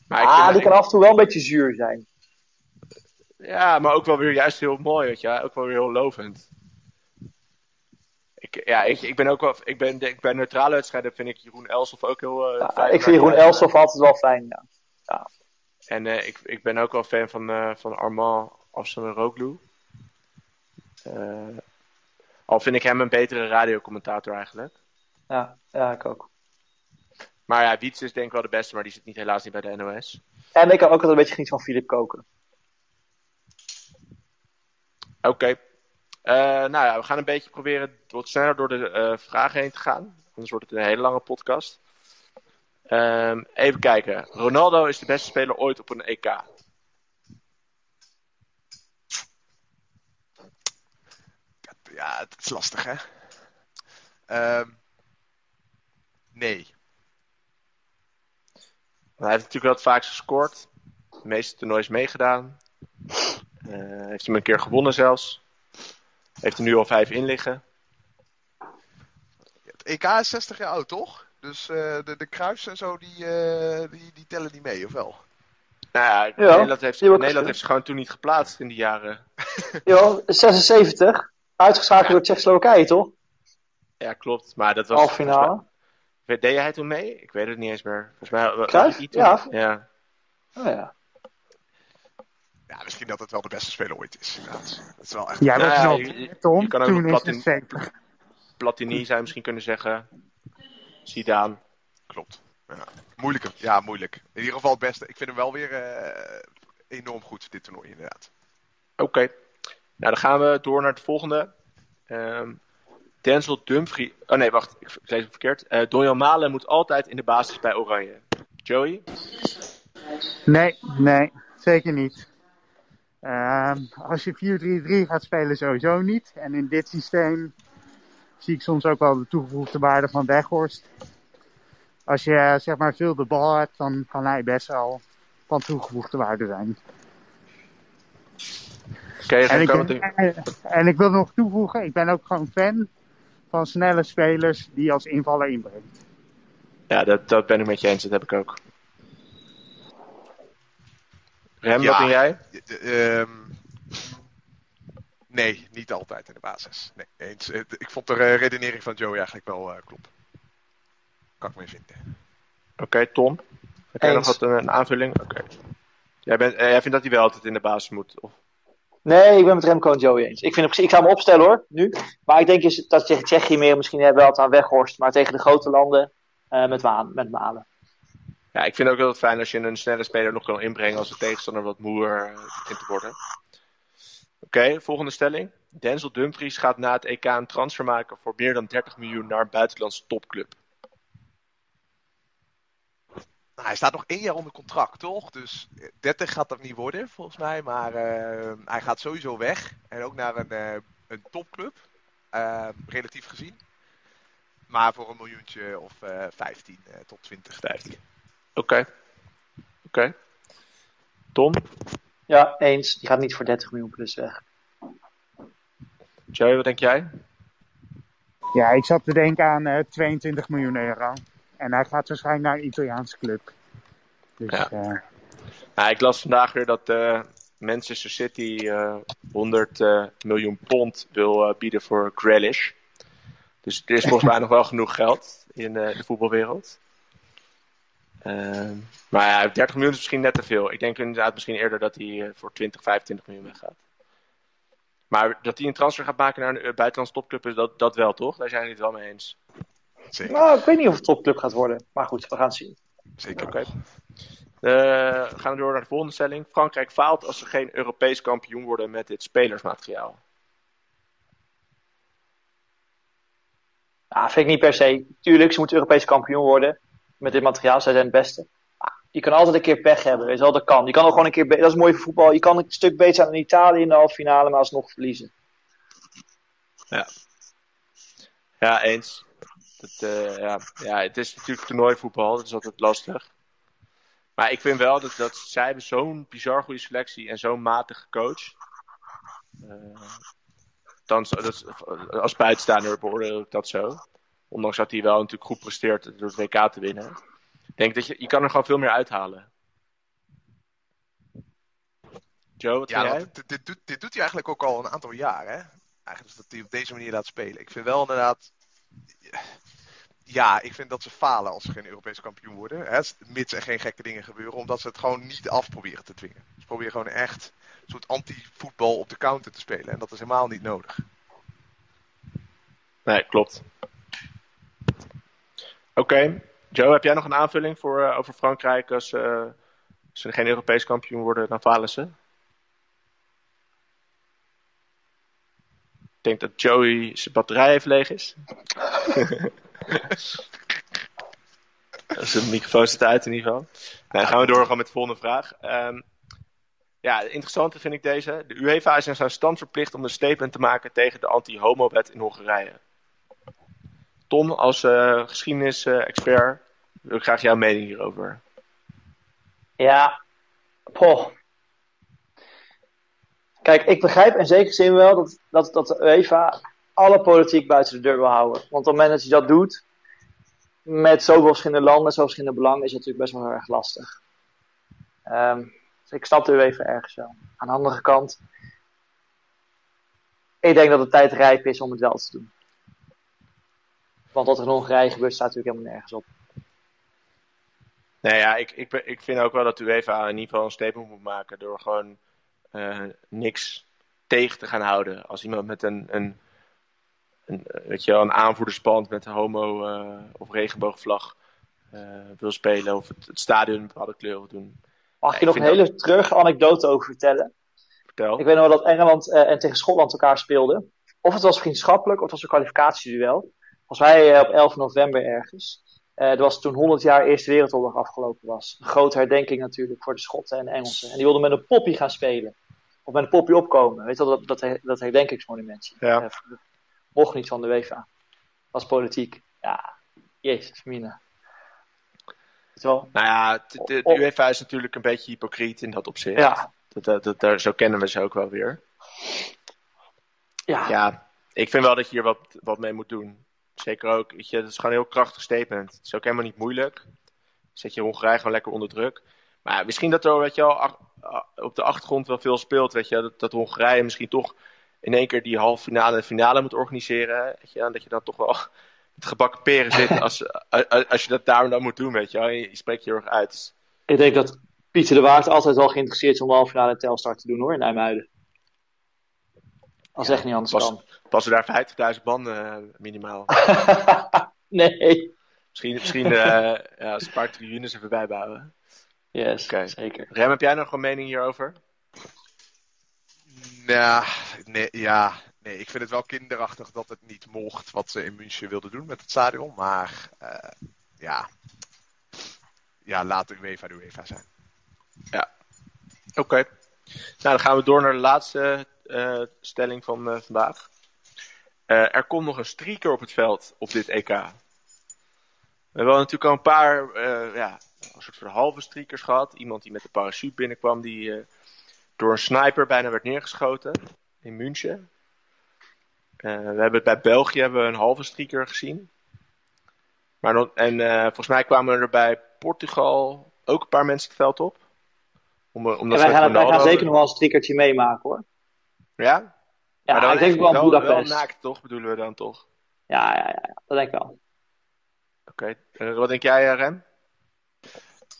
Maar ah, die kan af en toe wel een beetje zuur zijn. Ja, maar ook wel weer juist heel mooi, weet je. Ook wel weer heel lovend. Ik, ja, ik, ik ben ook wel... Ik ben, denk, bij neutrale wedstrijden vind ik Jeroen Elsof ook heel eh, Ja, fijn. ik vind Jeroen Elsof altijd wel fijn. Ja. En eh, ik, ik ben ook wel fan van, eh van Armand Afsanaroglu. Eh al vind ik hem een betere radiocommentator eigenlijk. Ja, ja, ik ook. Maar ja, Wiets is denk ik wel de beste, maar die zit niet, helaas niet bij de NOS. En ik kan ook altijd een beetje genieten van Filip Koken. Oké. Eh, nou ja, we gaan een beetje proberen wat sneller door de eh, vragen heen te gaan. Anders wordt het een hele lange podcast. Ehm, even kijken. Ronaldo is de beste speler ooit op een EK. Ja, het is lastig, hè? Ehm, nee. Hij heeft natuurlijk wel het vaakst gescoord. De meeste toernoois meegedaan. Eh, heeft hem een keer gewonnen zelfs. Heeft er nu al vijf in liggen. Het EK is 60 jaar oud, toch? Dus eh, de, de kruis en zo, die, eh, die, die tellen niet mee, of wel? Nou ja, Ja, Nederland, heeft, Nederland heeft ze gewoon toen niet geplaatst in die jaren. Jo, 76. Uitgeschakeld door Tsjechoslowakije, toch? Ja, klopt. Maar dat was... Halve volgens mij- finale. Deed jij toen mee? Ik weet het niet eens meer. Volgens mij toen- Ja. ja. Oh, ja. Ja, misschien dat het wel de beste speler ooit is. inderdaad. Dat is wel echt... Ja, nog je- je- Tom, je kan ook toen nog is plat het in- zeker. Platini zou je misschien kunnen zeggen. Zidane. Klopt. Ja. Moeilijker. Ja, moeilijk. In ieder geval het beste. Ik vind hem wel weer eh, enorm goed, dit toernooi, inderdaad. Oké. Nou, dan gaan we door naar het volgende. Ehm Denzel Dumfries. Oh nee, wacht. Ik, lees het verkeerd. Eh Donjan Malen moet altijd in de basis bij Oranje. Joey? Nee, nee, zeker niet. Ehm, als je 4-3-3 gaat spelen, sowieso niet. En in dit systeem zie ik soms ook wel de toegevoegde waarde van Weghorst. Als je eh, zeg maar veel de bal hebt, dan kan hij best wel van toegevoegde waarde zijn. En ik, en ik wil nog toevoegen, ik ben ook gewoon fan van snelle spelers die als invaller inbrengt. Ja, dat, dat ben ik met je eens. Dat heb ik ook. Rem, Ja. wat denk jij? Ehm, nee, niet altijd in de basis. Nee, eens. Eh, Ik vond de eh, redenering van Joey eigenlijk wel eh kloppen. Kan ik mee vinden. Oké, Tom? Heb jij nog wat een, een aanvulling? Oké. Jij, bent, eh, jij vindt dat hij wel altijd in de basis moet? Of... Nee, ik ben met Remco en Joey eens. Ik, vind, hem- ik ga hem opstellen hoor, nu. Maar ik denk is dat Tsjechië meer misschien hebben we het aan Weghorst. Maar tegen de grote landen eh, met, Waan, met Malen. Ja, ik vind ook wel het fijn als je een snelle speler nog kan inbrengen als de tegenstander wat moer eh, begint te worden. Oké, volgende stelling. Denzel Dumfries gaat na het EK een transfer maken voor meer dan 30 miljoen naar een buitenlandse topclub. Nou, hij staat nog één jaar onder contract, toch? Dus eh, 30 gaat dat niet worden, volgens mij. Maar eh, hij gaat sowieso weg. En ook naar een, eh, een topclub. eh, relatief gezien. Maar voor een miljoentje of eh 15 eh, tot 20. 15. Oké. Oké. Tom? Ja, eens. Die gaat niet voor 30 miljoen plus weg. Joey, wat denk jij? Ja, ik zat te denken aan eh, 22 miljoen euro. En hij gaat waarschijnlijk naar een Italiaanse club. Dus Ja. eh, Nou, ik las vandaag weer dat eh, Manchester City eh 100 eh, miljoen pond wil eh, bieden voor Grealish. Dus er is volgens mij nog wel genoeg geld in eh, de voetbalwereld. Ehm, maar ja, 30 miljoen is misschien net te veel. Ik denk inderdaad misschien eerder dat hij eh, voor 20, 25 miljoen weggaat. Maar dat hij een transfer gaat maken naar een uh, buitenlandse topclub, is dat, dat wel toch? Daar zijn jullie het wel mee eens. Zeker. Nou, ik weet niet of het topclub gaat worden. Maar goed, we gaan het zien. Zeker. Oké. Okay. gaan we door naar de volgende stelling. Frankrijk faalt als ze geen Europees kampioen worden met dit spelersmateriaal. Nou, vind ik niet per se. Tuurlijk, ze moeten Europees kampioen worden. Met dit materiaal, zij zijn het beste. je kan altijd een keer pech hebben, weet je dat kan. Je kan ook gewoon een keer, dat is mooi voor voetbal. Je kan een stuk beter zijn dan Italië in de halve finale, maar alsnog verliezen. Ja. Ja, eens. Dat, uh, ja. ja, het is natuurlijk toernooivoetbal, dat is altijd lastig. Maar ik vind wel dat, dat zij hebben zo'n bizar goede selectie en zo'n matige coach. Uh, dan, als buitenstaander beoordeel ik dat zo. Ondanks dat hij wel natuurlijk goed presteert door het WK te winnen. Ik denk dat je, je kan er gewoon veel meer uithalen. Joe, wat ja, jij? Dit, dit, doet, dit doet hij eigenlijk ook al een aantal jaar. Hè? Eigenlijk dat hij op deze manier laat spelen. Ik vind wel inderdaad... Ja, ik vind dat ze falen als ze geen Europees kampioen worden. Hè? Mits er geen gekke dingen gebeuren. Omdat ze het gewoon niet af proberen te dwingen. Ze proberen gewoon echt een soort anti-voetbal op de counter te spelen. En dat is helemaal niet nodig. Nee, klopt. Oké. Joe, heb jij nog een aanvulling voor, uh, over Frankrijk als uh, ze geen Europees kampioen worden, dan falen ze? Ik denk dat Joey zijn batterij even leeg is. Zijn microfoon zit uit in ieder geval. Nou, dan gaan we doorgaan met de volgende vraag. Um, ja, interessante vind ik deze. De UEFA is in zijn stand verplicht om een statement te maken tegen de anti-homo-wet in Hongarije. Tom, als uh, geschiedenis-expert, wil ik graag jouw mening hierover. Ja, poh. Kijk, ik begrijp in zekere zin wel dat, dat, dat de UEFA alle politiek buiten de deur wil houden. Want op het moment dat je dat doet, met zoveel verschillende landen, zoveel verschillende belangen, is het natuurlijk best wel heel erg lastig. Um, dus ik snap de UEFA ergens wel. Aan de andere kant, ik denk dat de tijd rijp is om het wel te doen. Want wat er in Hongarije gebeurt, staat natuurlijk helemaal nergens op. Nee, ja, ik, ik, ik vind ook wel dat de UEFA in ieder geval een statement moet maken door gewoon uh, niks tegen te gaan houden. Als iemand met een, een, een, weet je wel, een aanvoerdersband met een homo- uh, of regenboogvlag uh, wil spelen of het, het stadion een bepaalde kleur wil doen. Mag ik je nog een hele terug anekdote over vertellen? Vertel. Ik weet nog wel dat Engeland en tegen Schotland elkaar speelden. Of het was vriendschappelijk, of het was een kwalificatieduel. Als wij op 11 november ergens. Uh, dat was toen 100 jaar Eerste Wereldoorlog afgelopen was. Een grote herdenking natuurlijk voor de Schotten en de Engelsen. En die wilden met een poppy gaan spelen. Of met een poppy opkomen. Weet je wel, dat, dat, dat herdenkingsmonumentje. Ja. Uh, mocht niet van de UEFA. Was politiek. Ja, jezus, mina. Nou ja, de, de, de, UEFA is natuurlijk een beetje hypocriet in dat opzicht. Ja. Dat, dat, dat, zo kennen we ze ook wel weer. Ja. Ja, ik vind wel dat je hier wat, wat mee moet doen. Zeker ook, weet je, het is gewoon een heel krachtig statement. Het is ook helemaal niet moeilijk. Zet je Hongarije gewoon lekker onder druk. Maar misschien dat er, weet je wel, op de achtergrond wel veel speelt, weet je, dat, dat Hongarije misschien toch in één keer die halve finale en finale moet organiseren. Weet je, en dat je dan toch wel met gebakken peren zit als, als je dat daarom dan moet doen, weet je. Je, je spreekt je heel erg uit. Ik denk dat Pieter de Waard altijd wel geïnteresseerd is om de halve finale Telstar te doen hoor, in Nijmuiden. Als ja, echt niet anders pas, kan. Passen daar 50.000 banden uh, minimaal? nee. Misschien, misschien uh, ja, als een paar tribunes even bijbouwen. Yes, okay. zeker. Rem, heb jij nog een mening hierover? Nou, nee, ja, nee, ik vind het wel kinderachtig dat het niet mocht wat ze in München wilden doen met het stadion. Maar uh, ja, ja, laat de UEFA de UEFA zijn. Ja, oké. Okay. Nou, dan gaan we door naar de laatste stelling van uh, vandaag. Uh, er komt nog een streaker op het veld op dit EK. We hebben natuurlijk al een paar, ja, een soort van halve streakers gehad. Iemand die met de parachute binnenkwam, die door een sniper bijna werd neergeschoten in München. we hebben bij België hebben we een halve streaker gezien. Maar dan, en volgens mij kwamen er bij Portugal ook een paar mensen het veld op. Om, omdat ja, wij, gaan, wij gaan zeker nog wel een streakertje meemaken hoor. Ja? Ja, maar ik denk wel Budapest. Wel naakt toch, bedoelen we dan toch? Ja, ja, ja, dat denk ik wel. Oké, okay. uh, wat denk jij, eh, Rem?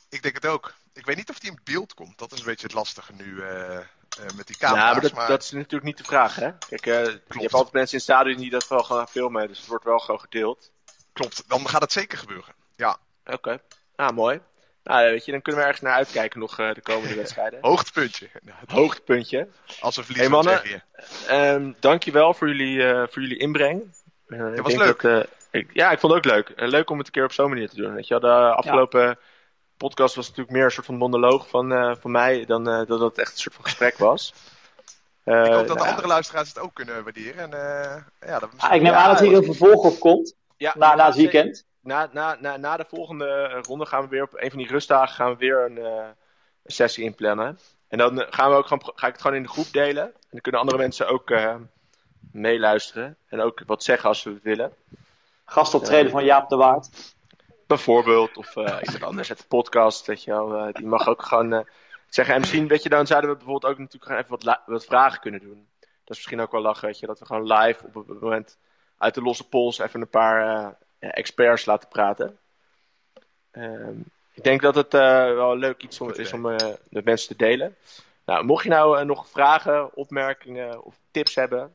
Ik denk het ook. Ik weet niet of die in beeld komt. Dat is een beetje het lastige nu. Uh, eh, met die Ja, camera's. maar dat, maar dat is natuurlijk niet de vraag, hè? Kijk, eh, je hebt altijd mensen in het stadion die dat wel gaan filmen, dus het wordt wel gewoon gedeeld. klopt, dan gaat het zeker gebeuren. Ja, Oké, ah, mooi. Nou, weet je, dan kunnen we ergens naar uitkijken nog eh, de komende wedstrijden. hoogtepuntje. Nou, Hoogtepuntje. Als we verliezen, Hey, mannen. zeg je? Ehm dankjewel voor jullie, eh, voor jullie inbreng. Eh, ik was leuk. Dat, eh, ik, ja, ik vond het ook leuk. Eh, leuk om het een keer op zo'n manier te doen. Weet je, de afgelopen podcast was natuurlijk meer een soort van monoloog van, eh, van mij dan eh, dat het echt een soort van gesprek was. Eh, Ik hoop dat de nou, andere luisteraars het ook kunnen waarderen. En, eh, ja, dat Ah, ik neem Ja, aan dat hier een vervolg op komt. ja, Na, na het zeker. weekend. Na, na, na, na de volgende ronde gaan we weer op een van die rustdagen gaan we weer een, eh, een sessie inplannen. En dan eh, gaan we ook gewoon, ga ik het gewoon in de groep delen. En dan kunnen andere mensen ook eh, meeluisteren. En ook wat zeggen als ze het willen. Gastoptreden van Jaap de Waard. Bijvoorbeeld, of iemand anders uit de podcast, weet je wel. die mag ook gewoon zeggen. En misschien, weet je, dan zouden we bijvoorbeeld ook natuurlijk gewoon even wat, wat vragen kunnen doen. Dat is misschien ook wel lachen, weet je. Dat we gewoon live op het moment uit de losse pols even een paar experts laten praten. Ehm, ik denk dat het eh, wel leuk iets om, is om eh, met mensen te delen. Nou, mocht je nou eh, nog vragen, opmerkingen of tips hebben,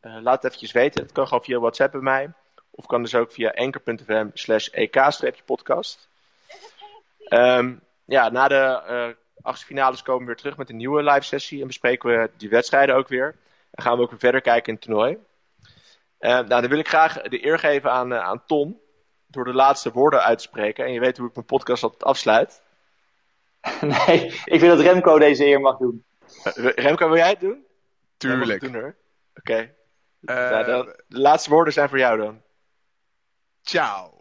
eh, laat het eventjes weten. Het kan gewoon via WhatsApp bij mij. Of kan dus ook via anchor.fm slash ek-podcast. Ehm, ja, na de eh achtste finales komen we weer terug met een nieuwe live sessie. En bespreken we die wedstrijden ook weer. En gaan we ook weer verder kijken in het toernooi. Eh, nou, dan wil ik graag de eer geven aan, eh, aan Tom. Door de laatste woorden uit te spreken. En je weet hoe ik mijn podcast altijd afsluit. Nee, ik vind dat Remco deze eer mag doen. Eh, Remco, wil jij het doen? Tuurlijk. het doen, hoor. Oké. Eh, Nou, dan- de laatste woorden zijn voor jou dan. Ciao.